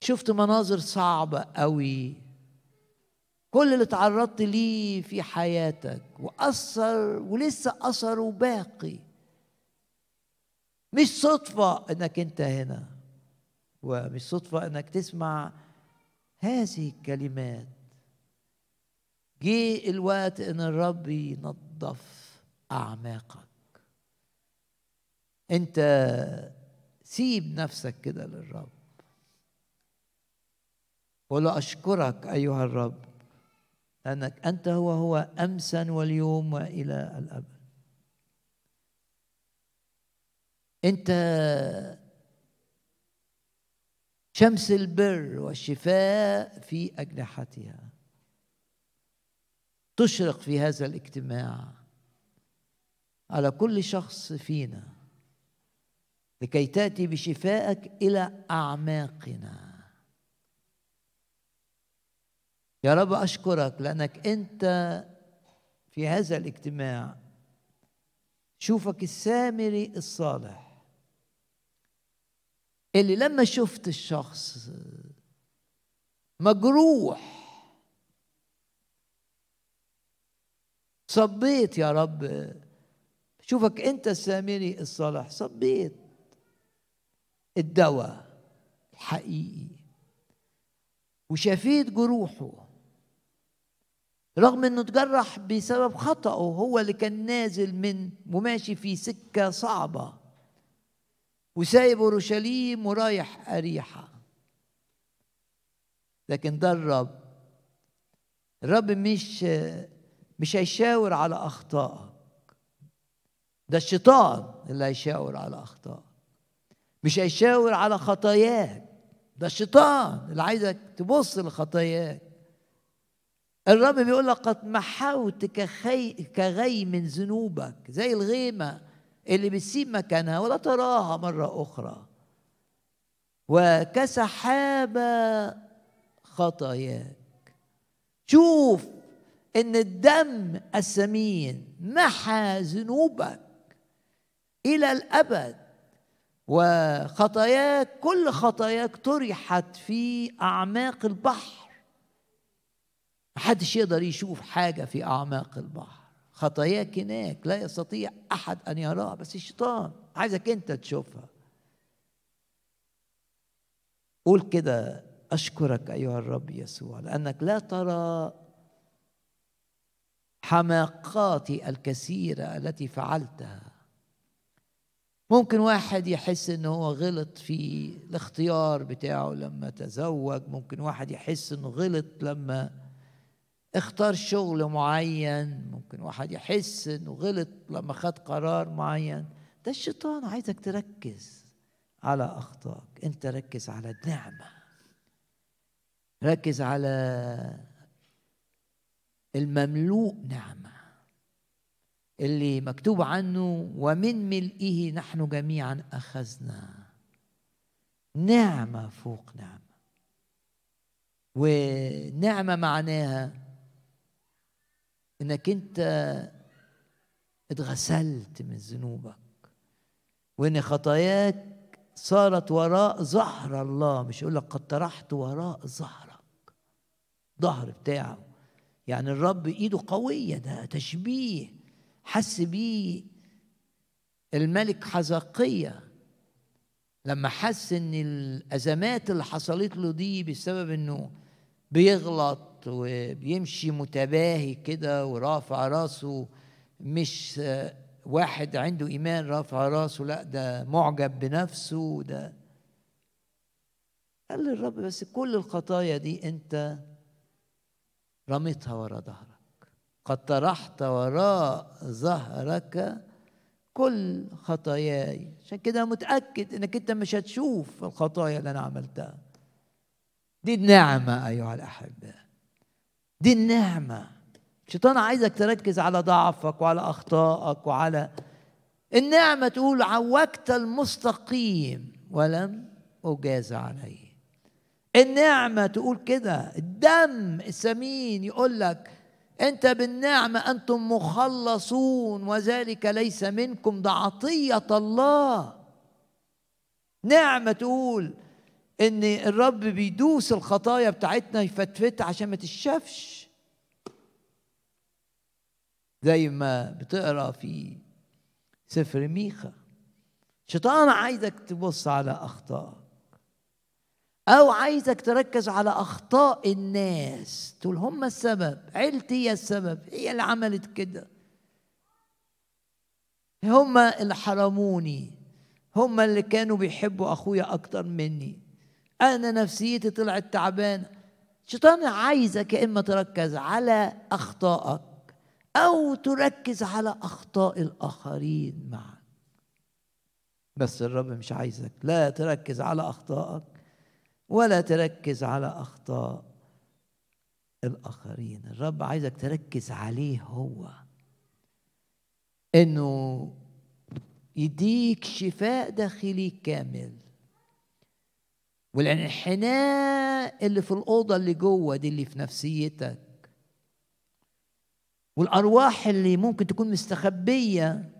شفت مناظر صعبة قوي كل اللي تعرضت ليه في حياتك وأثر ولسه أثره باقي مش صدفة إنك أنت هنا. ومش صدفة إنك تسمع هذه الكلمات. جه الوقت إن الرب ينظف أعماقك. أنت سيب نفسك كده للرب. ولا أشكرك أيها الرب لأنك أنت هو هو أمسا واليوم وإلى الأبد. أنت شمس البر والشفاء في أجنحتها. تشرق في هذا الاجتماع على كل شخص فينا لكي تأتي بشفائك إلى أعماقنا. يا رب أشكرك لأنك أنت في هذا الاجتماع شوفك السامري الصالح. اللي لما شفت الشخص مجروح صبيت يا رب. شوفك انت السامري الصالح صبيت. الدواء الحقيقي. وشفيت جروحه. رغم إنه تجرح بسبب خطأه هو اللي كان نازل من وماشي في سكة صعبة. وسايب اورشليم ورايح أريحة. لكن ده الرب. الرب مش مش هيشاور على أخطائك. ده الشيطان اللي هيشاور على أخطائك. مش هيشاور على خطاياك. ده الشيطان اللي عايزك تبص لخطاياك. الرب بيقول لك قد محوت كخي كغي من ذنوبك زي الغيمة. اللي بتسيب مكانها ولا تراها مرة أخرى. وكسحابة خطاياك. شوف إن الدم الثمين محى ذنوبك إلى الأبد وخطاياك كل خطاياك طرحت في أعماق البحر. محدش يقدر يشوف حاجة في أعماق البحر. خطاياك هناك لا يستطيع أحد أن يراها بس الشيطان عايزك أنت تشوفها. قول كده أشكرك أيها الرب يسوع لأنك لا ترى حماقاتي الكثيرة التي فعلتها. ممكن واحد يحس إن هو غلط في الاختيار بتاعه لما تزوج ممكن واحد يحس إنه غلط لما اختار شغل معين ممكن واحد يحس إنه غلط لما خد قرار معين. ده الشيطان عايزك تركز على أخطائك. أنت ركز على النعمة. ركز على المملوء نعمة اللي مكتوب عنه ومن ملئه نحن جميعا أخذنا. نعمة فوق نعمة. ونعمة معناها إنك أنت اتغسلت من ذنوبك وإن خطاياك صارت وراء ظهر الله. مش يقول لك قد طرحت وراء ظهرك ظهر بتاعه. يعني الرب إيده قوية ده تشبيه. حس بيه الملك حزقية. لما حس إن الأزمات اللي حصلت له دي بسبب إنه بيغلط وبيمشي متباهي كده ورافع راسه مش واحد عنده إيمان رافع راسه لا ده معجب بنفسه ده قال للرب بس كل الخطايا دي أنت رميتها ورا ظهرك قد طرحت وراء ظهرك كل خطاياي. عشان كده متأكد إنك أنت مش هتشوف الخطايا اللي أنا عملتها. دي النعمه أيها الأحباء. دي النعمة. الشيطان عايزك تركز على ضعفك وعلى أخطائك وعلى النعمة تقول عوجت المستقيم ولم أجاز عليه. النعمة تقول كده. الدم الثمين يقول لك أنت بالنعمة أنتم مخلصون وذلك ليس منكم ده عطية الله. نعمة تقول إن الرب بيدوس الخطايا بتاعتنا يفتفتها عشان ما تشافش. زي ما بتقرأ في سفر ميخا. شيطان عايزك تبص على اخطائك أو عايزك تركز على أخطاء الناس. تقول هم السبب. عيلتي هي السبب. هي اللي عملت كده. هم اللي حرموني. هم اللي كانوا بيحبوا أخويا أكتر مني. أنا نفسيتي طلعت تعبانة. الشيطان عايزك يا إما تركز على أخطائك أو تركز على أخطاء الآخرين معك. بس الرب مش عايزك. لا تركز على أخطائك ولا تركز على أخطاء الآخرين. الرب عايزك تركز عليه هو. إنه يديك شفاء داخلي كامل. والانحناء اللي في الأوضة اللي جوه دي اللي في نفسيتك. والأرواح اللي ممكن تكون مستخبية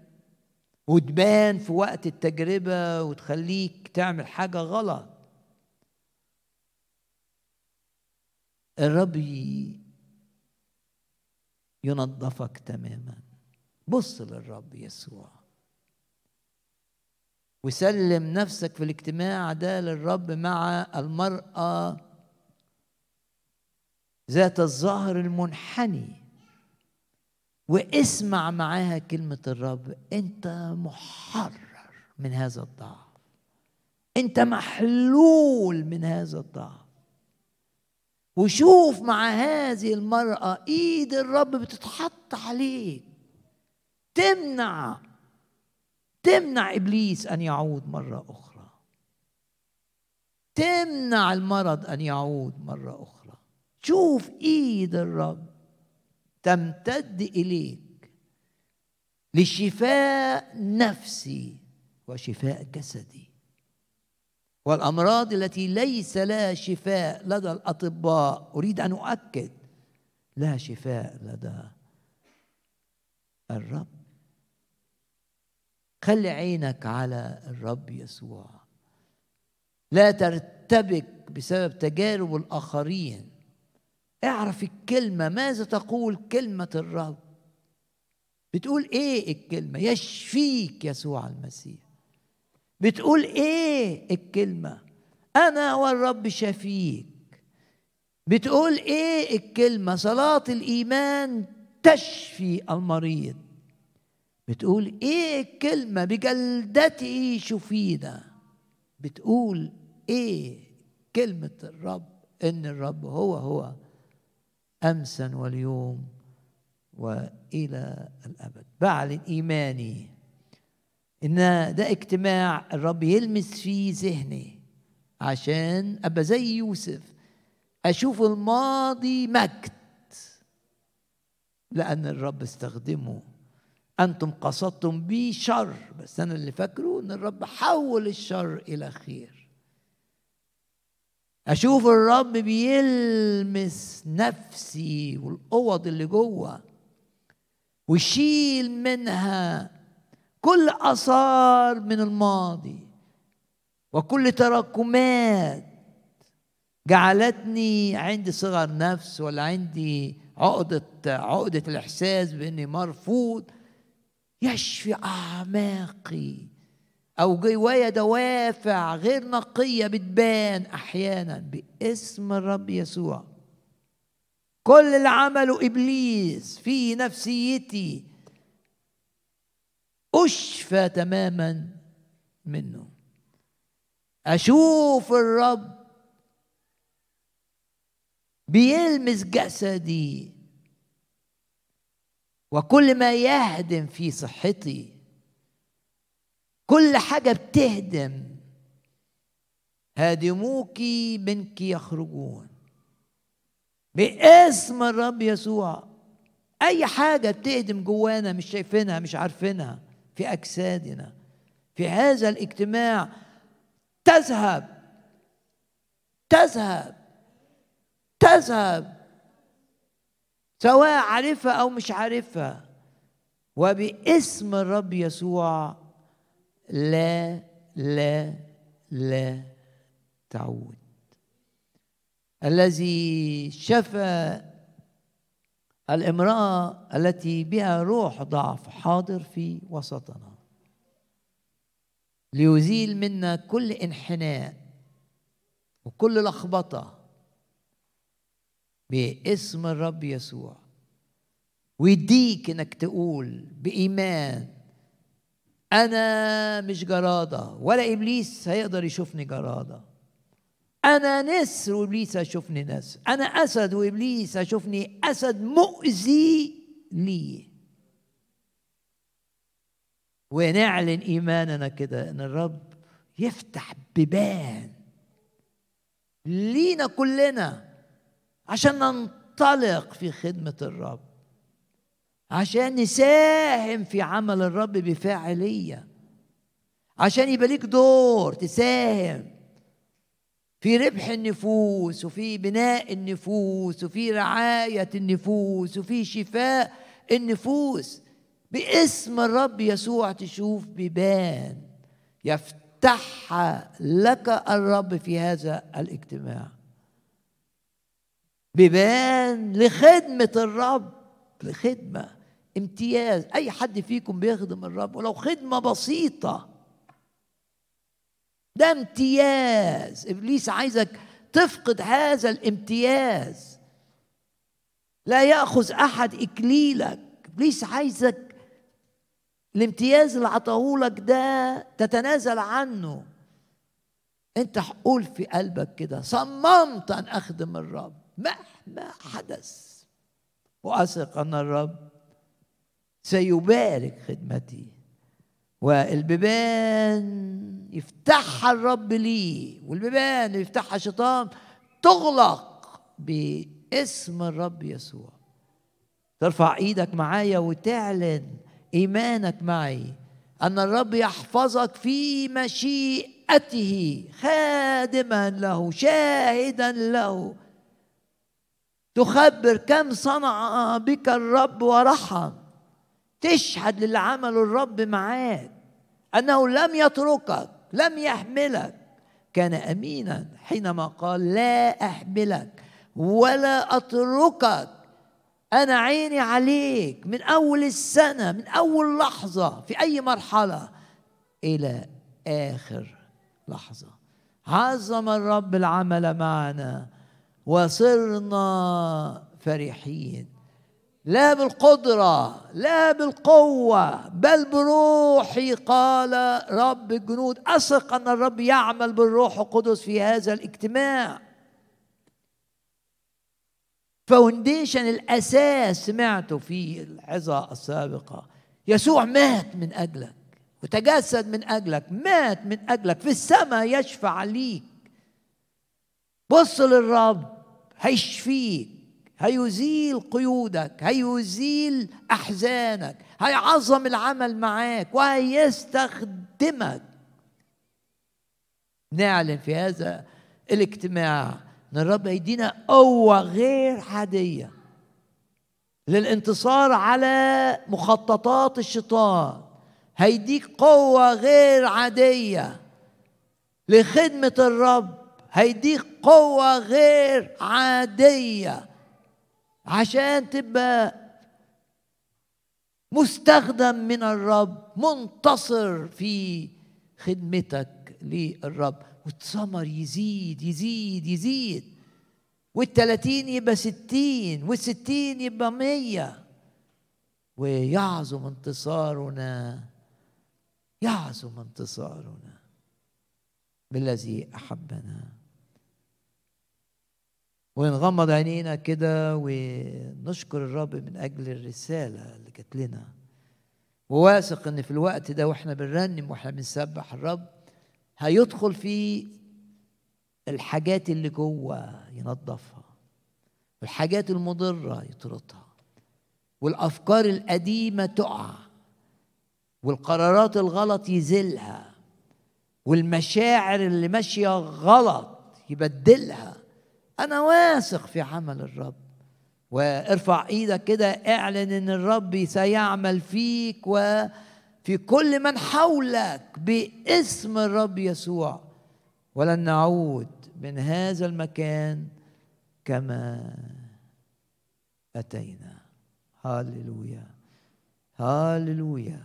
وتبان في وقت التجربة وتخليك تعمل حاجة غلط. الرب ينظفك تماما. بص للرب يسوع. وسلم نفسك في الاجتماع ده للرب مع المرأة ذات الظهر المنحني واسمع معاها كلمة الرب أنت محرر من هذا الضعف. أنت محلول من هذا الضعف. وشوف مع هذه المرأة إيد الرب بتتحط عليك تمنع تمنع إبليس أن يعود مرة أخرى. تمنع المرض أن يعود مرة أخرى. شوف إيد الرب تمتد إليك لشفاء نفسي وشفاء جسدي. والأمراض التي ليس لها شفاء لدى الأطباء أريد أن أؤكد لها شفاء لدى الرب. خلي عينك على الرب يسوع. لا ترتبك بسبب تجارب الآخرين. اعرف الكلمة. ماذا تقول كلمة الرب؟ بتقول إيه الكلمة؟ يشفيك يسوع المسيح. بتقول إيه الكلمة؟ أنا والرب شفيك. بتقول إيه الكلمة؟ صلاة الإيمان تشفي المريض. بتقول إيه الكلمة بجلدته شفينا بتقول إيه كلمة الرب إن الرب هو هو أمسا واليوم وإلى الأبد. بعلن ايماني إن ده اجتماع الرب يلمس فيه ذهني عشان أبقى زي يوسف أشوف الماضي مجد لأن الرب استخدمه أنتم قصدتم بي شر بس أنا اللي فاكره إن الرب حول الشر إلى خير. أشوف الرب بيلمس نفسي والأوض اللي جوه ويشيل منها كل آثار من الماضي وكل تراكمات جعلتني عندي صغر نفس ولا عندي عقدة عقدة الإحساس بإني مرفوض. يشفي أعماقي. أو جوايا دوافع غير نقية بتبان أحيانا باسم الرب يسوع. كل اللي عمله إبليس في نفسيتي أشفى تماما منه. أشوف الرب بيلمس جسدي وكل ما يهدم في صحتي كل حاجة بتهدم. هادموك منك يخرجون. باسم الرب يسوع. أي حاجة بتهدم جوانا مش شايفينها مش عارفينها في أجسادنا في هذا الاجتماع. تذهب تذهب تذهب. سواء عارفها أو مش عارفها. وباسم الرب يسوع لا لا لا تعود. الذي شفى الامرأة التي بها روح ضعف حاضر في وسطنا. ليزيل منا كل انحناء وكل لخبطة. باسم الرب يسوع. ويديك إنك تقول بإيمان أنا مش جرادة ولا إبليس هيقدر يشوفني جرادة. أنا نسر وإبليس هيشوفني نسر. أنا أسد وإبليس هيشوفني أسد مؤذي لي. ونعلن إيماننا كده إن الرب يفتح بيبان لينا كلنا. عشان ننطلق في خدمة الرب. عشان نساهم في عمل الرب بفاعلية. عشان يبقى ليك دور تساهم في ربح النفوس وفي بناء النفوس وفي رعاية النفوس وفي شفاء النفوس. باسم الرب يسوع تشوف بيبان. يفتحها لك الرب في هذا الاجتماع. بيبان لخدمة الرب لخدمة امتياز. أي حد فيكم بيخدم الرب؟ ولو خدمة بسيطة. ده امتياز. إبليس عايزك تفقد هذا الامتياز. لا يأخذ أحد إكليلك. إبليس عايزك الامتياز اللي عطاهولك ده تتنازل عنه. أنت قول في قلبك كده صممت أن أخدم الرب. مهما حدث. واثق ان الرب سيبارك خدمتي. والبيبان يفتحها الرب لي والبيبان يفتحها الشيطان تغلق باسم الرب يسوع. ترفع إيدك معايا وتعلن ايمانك معي ان الرب يحفظك في مشيئته خادما له شاهدا له. تخبر كم صنع بك الرب ورحم. تشهد للي عمله الرب معاك. أنه لم يتركك لم يحملك. كان أمينا حينما قال لا أحملك ولا أتركك. أنا عيني عليك من أول السنة من أول لحظة في أي مرحلة؟ إلى آخر لحظة. عظم الرب العمل معنا. وصرنا فرحين. لا بالقدرة لا بالقوة بل بروحي قال رب الجنود أثق أن الرب يعمل بالروح القدس في هذا الاجتماع. فاونديشن الأساس سمعته في العظة السابقة. يسوع مات من أجلك وتجسد من أجلك مات من أجلك. في السماء يشفع ليك. بص للرب. هيشفيك هيزيل قيودك هيزيل أحزانك هيعظم العمل معاك وهيستخدمك. نعلن في هذا الاجتماع أن الرب هيدينا قوة غير عادية للانتصار على مخططات الشيطان. هيديك قوة غير عادية لخدمة الرب هيديك قوة غير عادية عشان تبقى مستخدم من الرب منتصر في خدمتك للرب. والثمر يزيد يزيد يزيد. والتلاتين يبقى ستين والستين يبقى مية. ويعظم انتصارنا يعظم انتصارنا بالذي أحبنا. ونغمض عينينا كده ونشكر الرب من أجل الرسالة اللي جات لنا. وواثق إن في الوقت ده وإحنا بنرنم وإحنا بنسبح الرب هيدخل في الحاجات اللي جوه ينظفها والحاجات المضرة يطردها والأفكار القديمة تقع والقرارات الغلط يزيلها والمشاعر اللي ماشية غلط يبدلها. أنا واثق في عمل الرب. وارفع إيدك كده اعلن إن الرب سيعمل فيك وفي كل من حولك باسم الرب يسوع. ولن نعود من هذا المكان كما أتينا. هللويا. هللويا.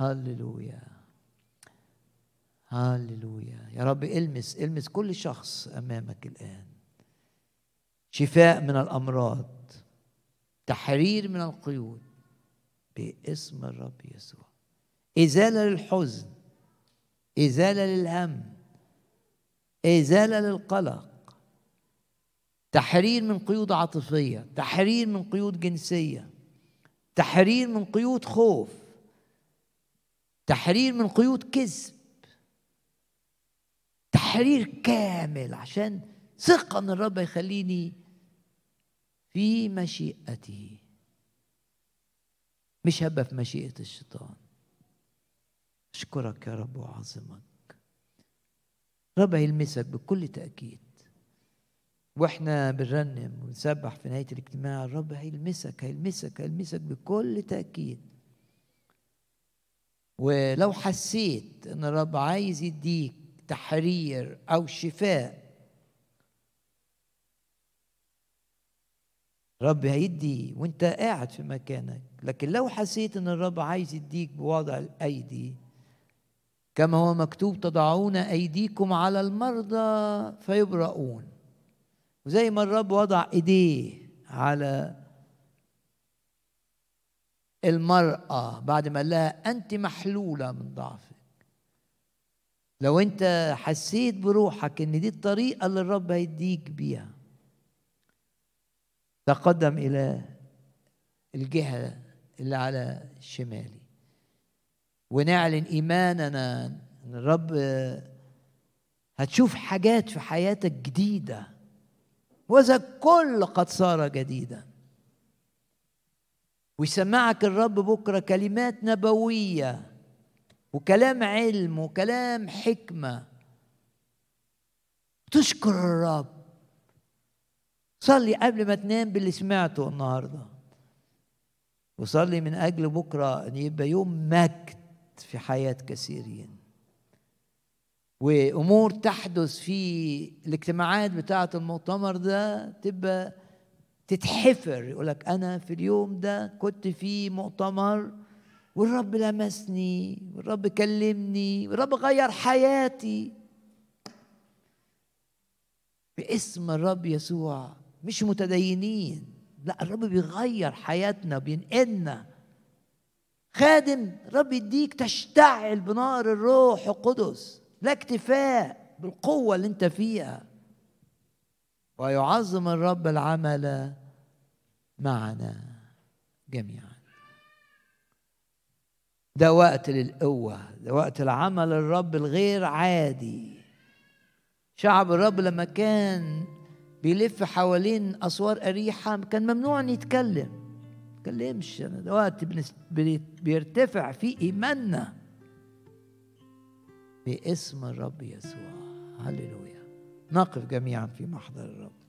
هللويا. هللويا. يا رب المس المس كل شخص أمامك الآن. شفاء من الأمراض تحرير من القيود باسم الرب يسوع. إزالة للحزن إزالة للهم إزالة للقلق. تحرير من قيود عاطفية تحرير من قيود جنسية تحرير من قيود خوف تحرير من قيود كذب. تحرير كامل عشان ثقة إن الرب يخليني في مشيئته. مش هبقى في مشيئة الشيطان. أشكرك يا رب وأعظمك. رب هيلمسك بكل تأكيد. وإحنا بنرنم ونسبح في نهاية الاجتماع. الرب هيلمسك هيلمسك هيلمسك بكل تأكيد. ولو حسيت إن الرب عايز يديك تحرير أو شفاء رب هيدي وانت قاعد في مكانك. لكن لو حسيت إن الرب عايز يديك بوضع الأيدي كما هو مكتوب تضعون أيديكم على المرضى فيبرؤون. وزي ما الرب وضع إيديه على المرأة بعد ما قال لها أنت محلولة من ضعفك. لو أنت حسيت بروحك إن دي الطريقة اللي الرب هيديك بيها تقدم إلى الجهة اللي على شمالي. ونعلن إيماننا إن الرب هتشوف حاجات في حياتك جديدة وذا كل قد صار جديدا. ويسمعك الرب بكرة كلمات نبوية وكلام علم وكلام حكمة. تشكر الرب. صلي قبل ما تنام باللي سمعته النهارده. وصلي من أجل بكرة إن يبقى يوم مجد في حياة كثيرين. وأمور تحدث في الاجتماعات بتاعة المؤتمر ده تبقى تتحفر. يقول لك أنا في اليوم ده كنت في مؤتمر والرب لمسني والرب كلمني والرب غير حياتي. باسم الرب يسوع مش متدينين. لا الرب بيغير حياتنا بينقلنا. خادم رب يديك تشتعل بنار الروح القدس لا اكتفاء بالقوة اللي انت فيها. ويعظم الرب العمل معنا جميعا. ده وقت للقوة ده وقت العمل الرب الغير عادي. شعب الرب لما كان بيلف حوالين أسوار أريحة. كان ممنوع أن يتكلم. تكلمش. أنا ده وقت بيرتفع فيه إيماننا. باسم الرب يسوع. هللويا. نقف جميعا في محضر الرب.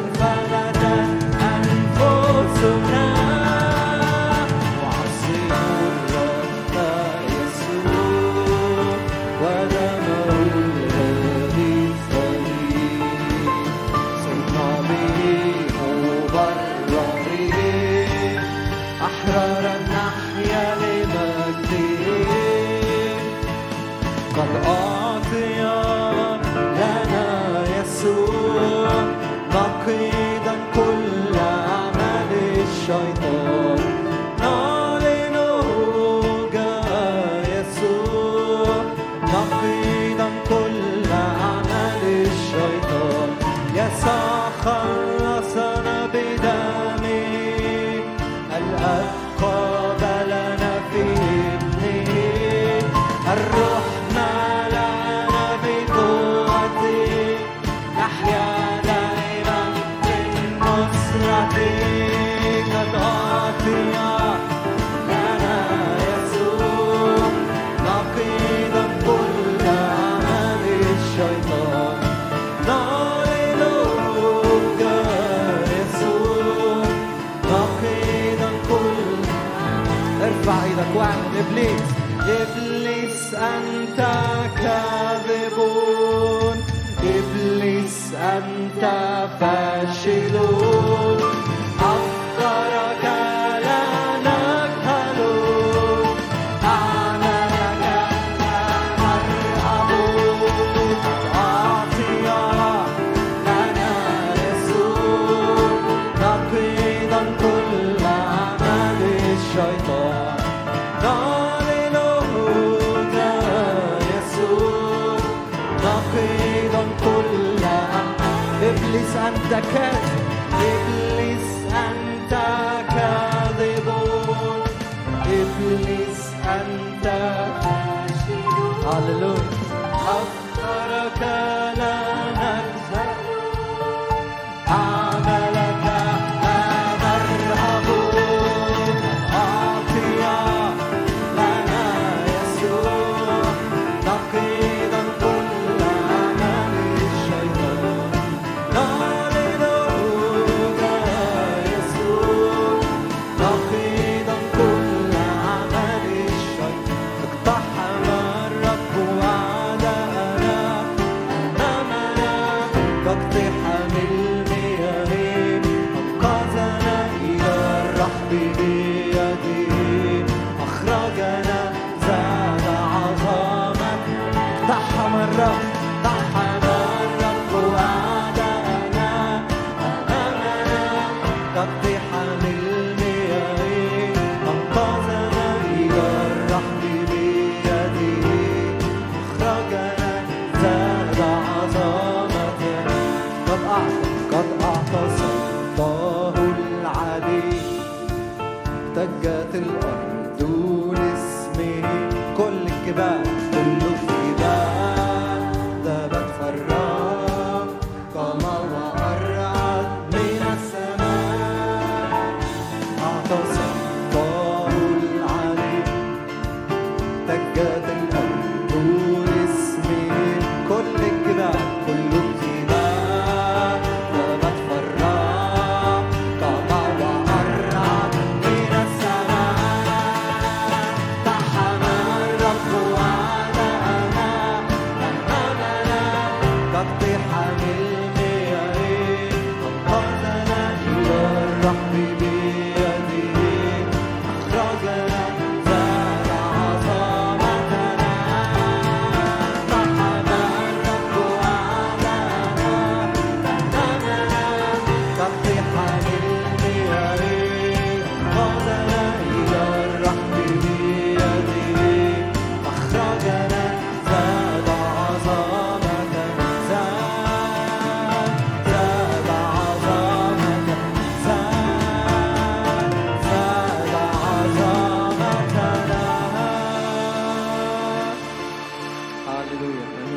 one.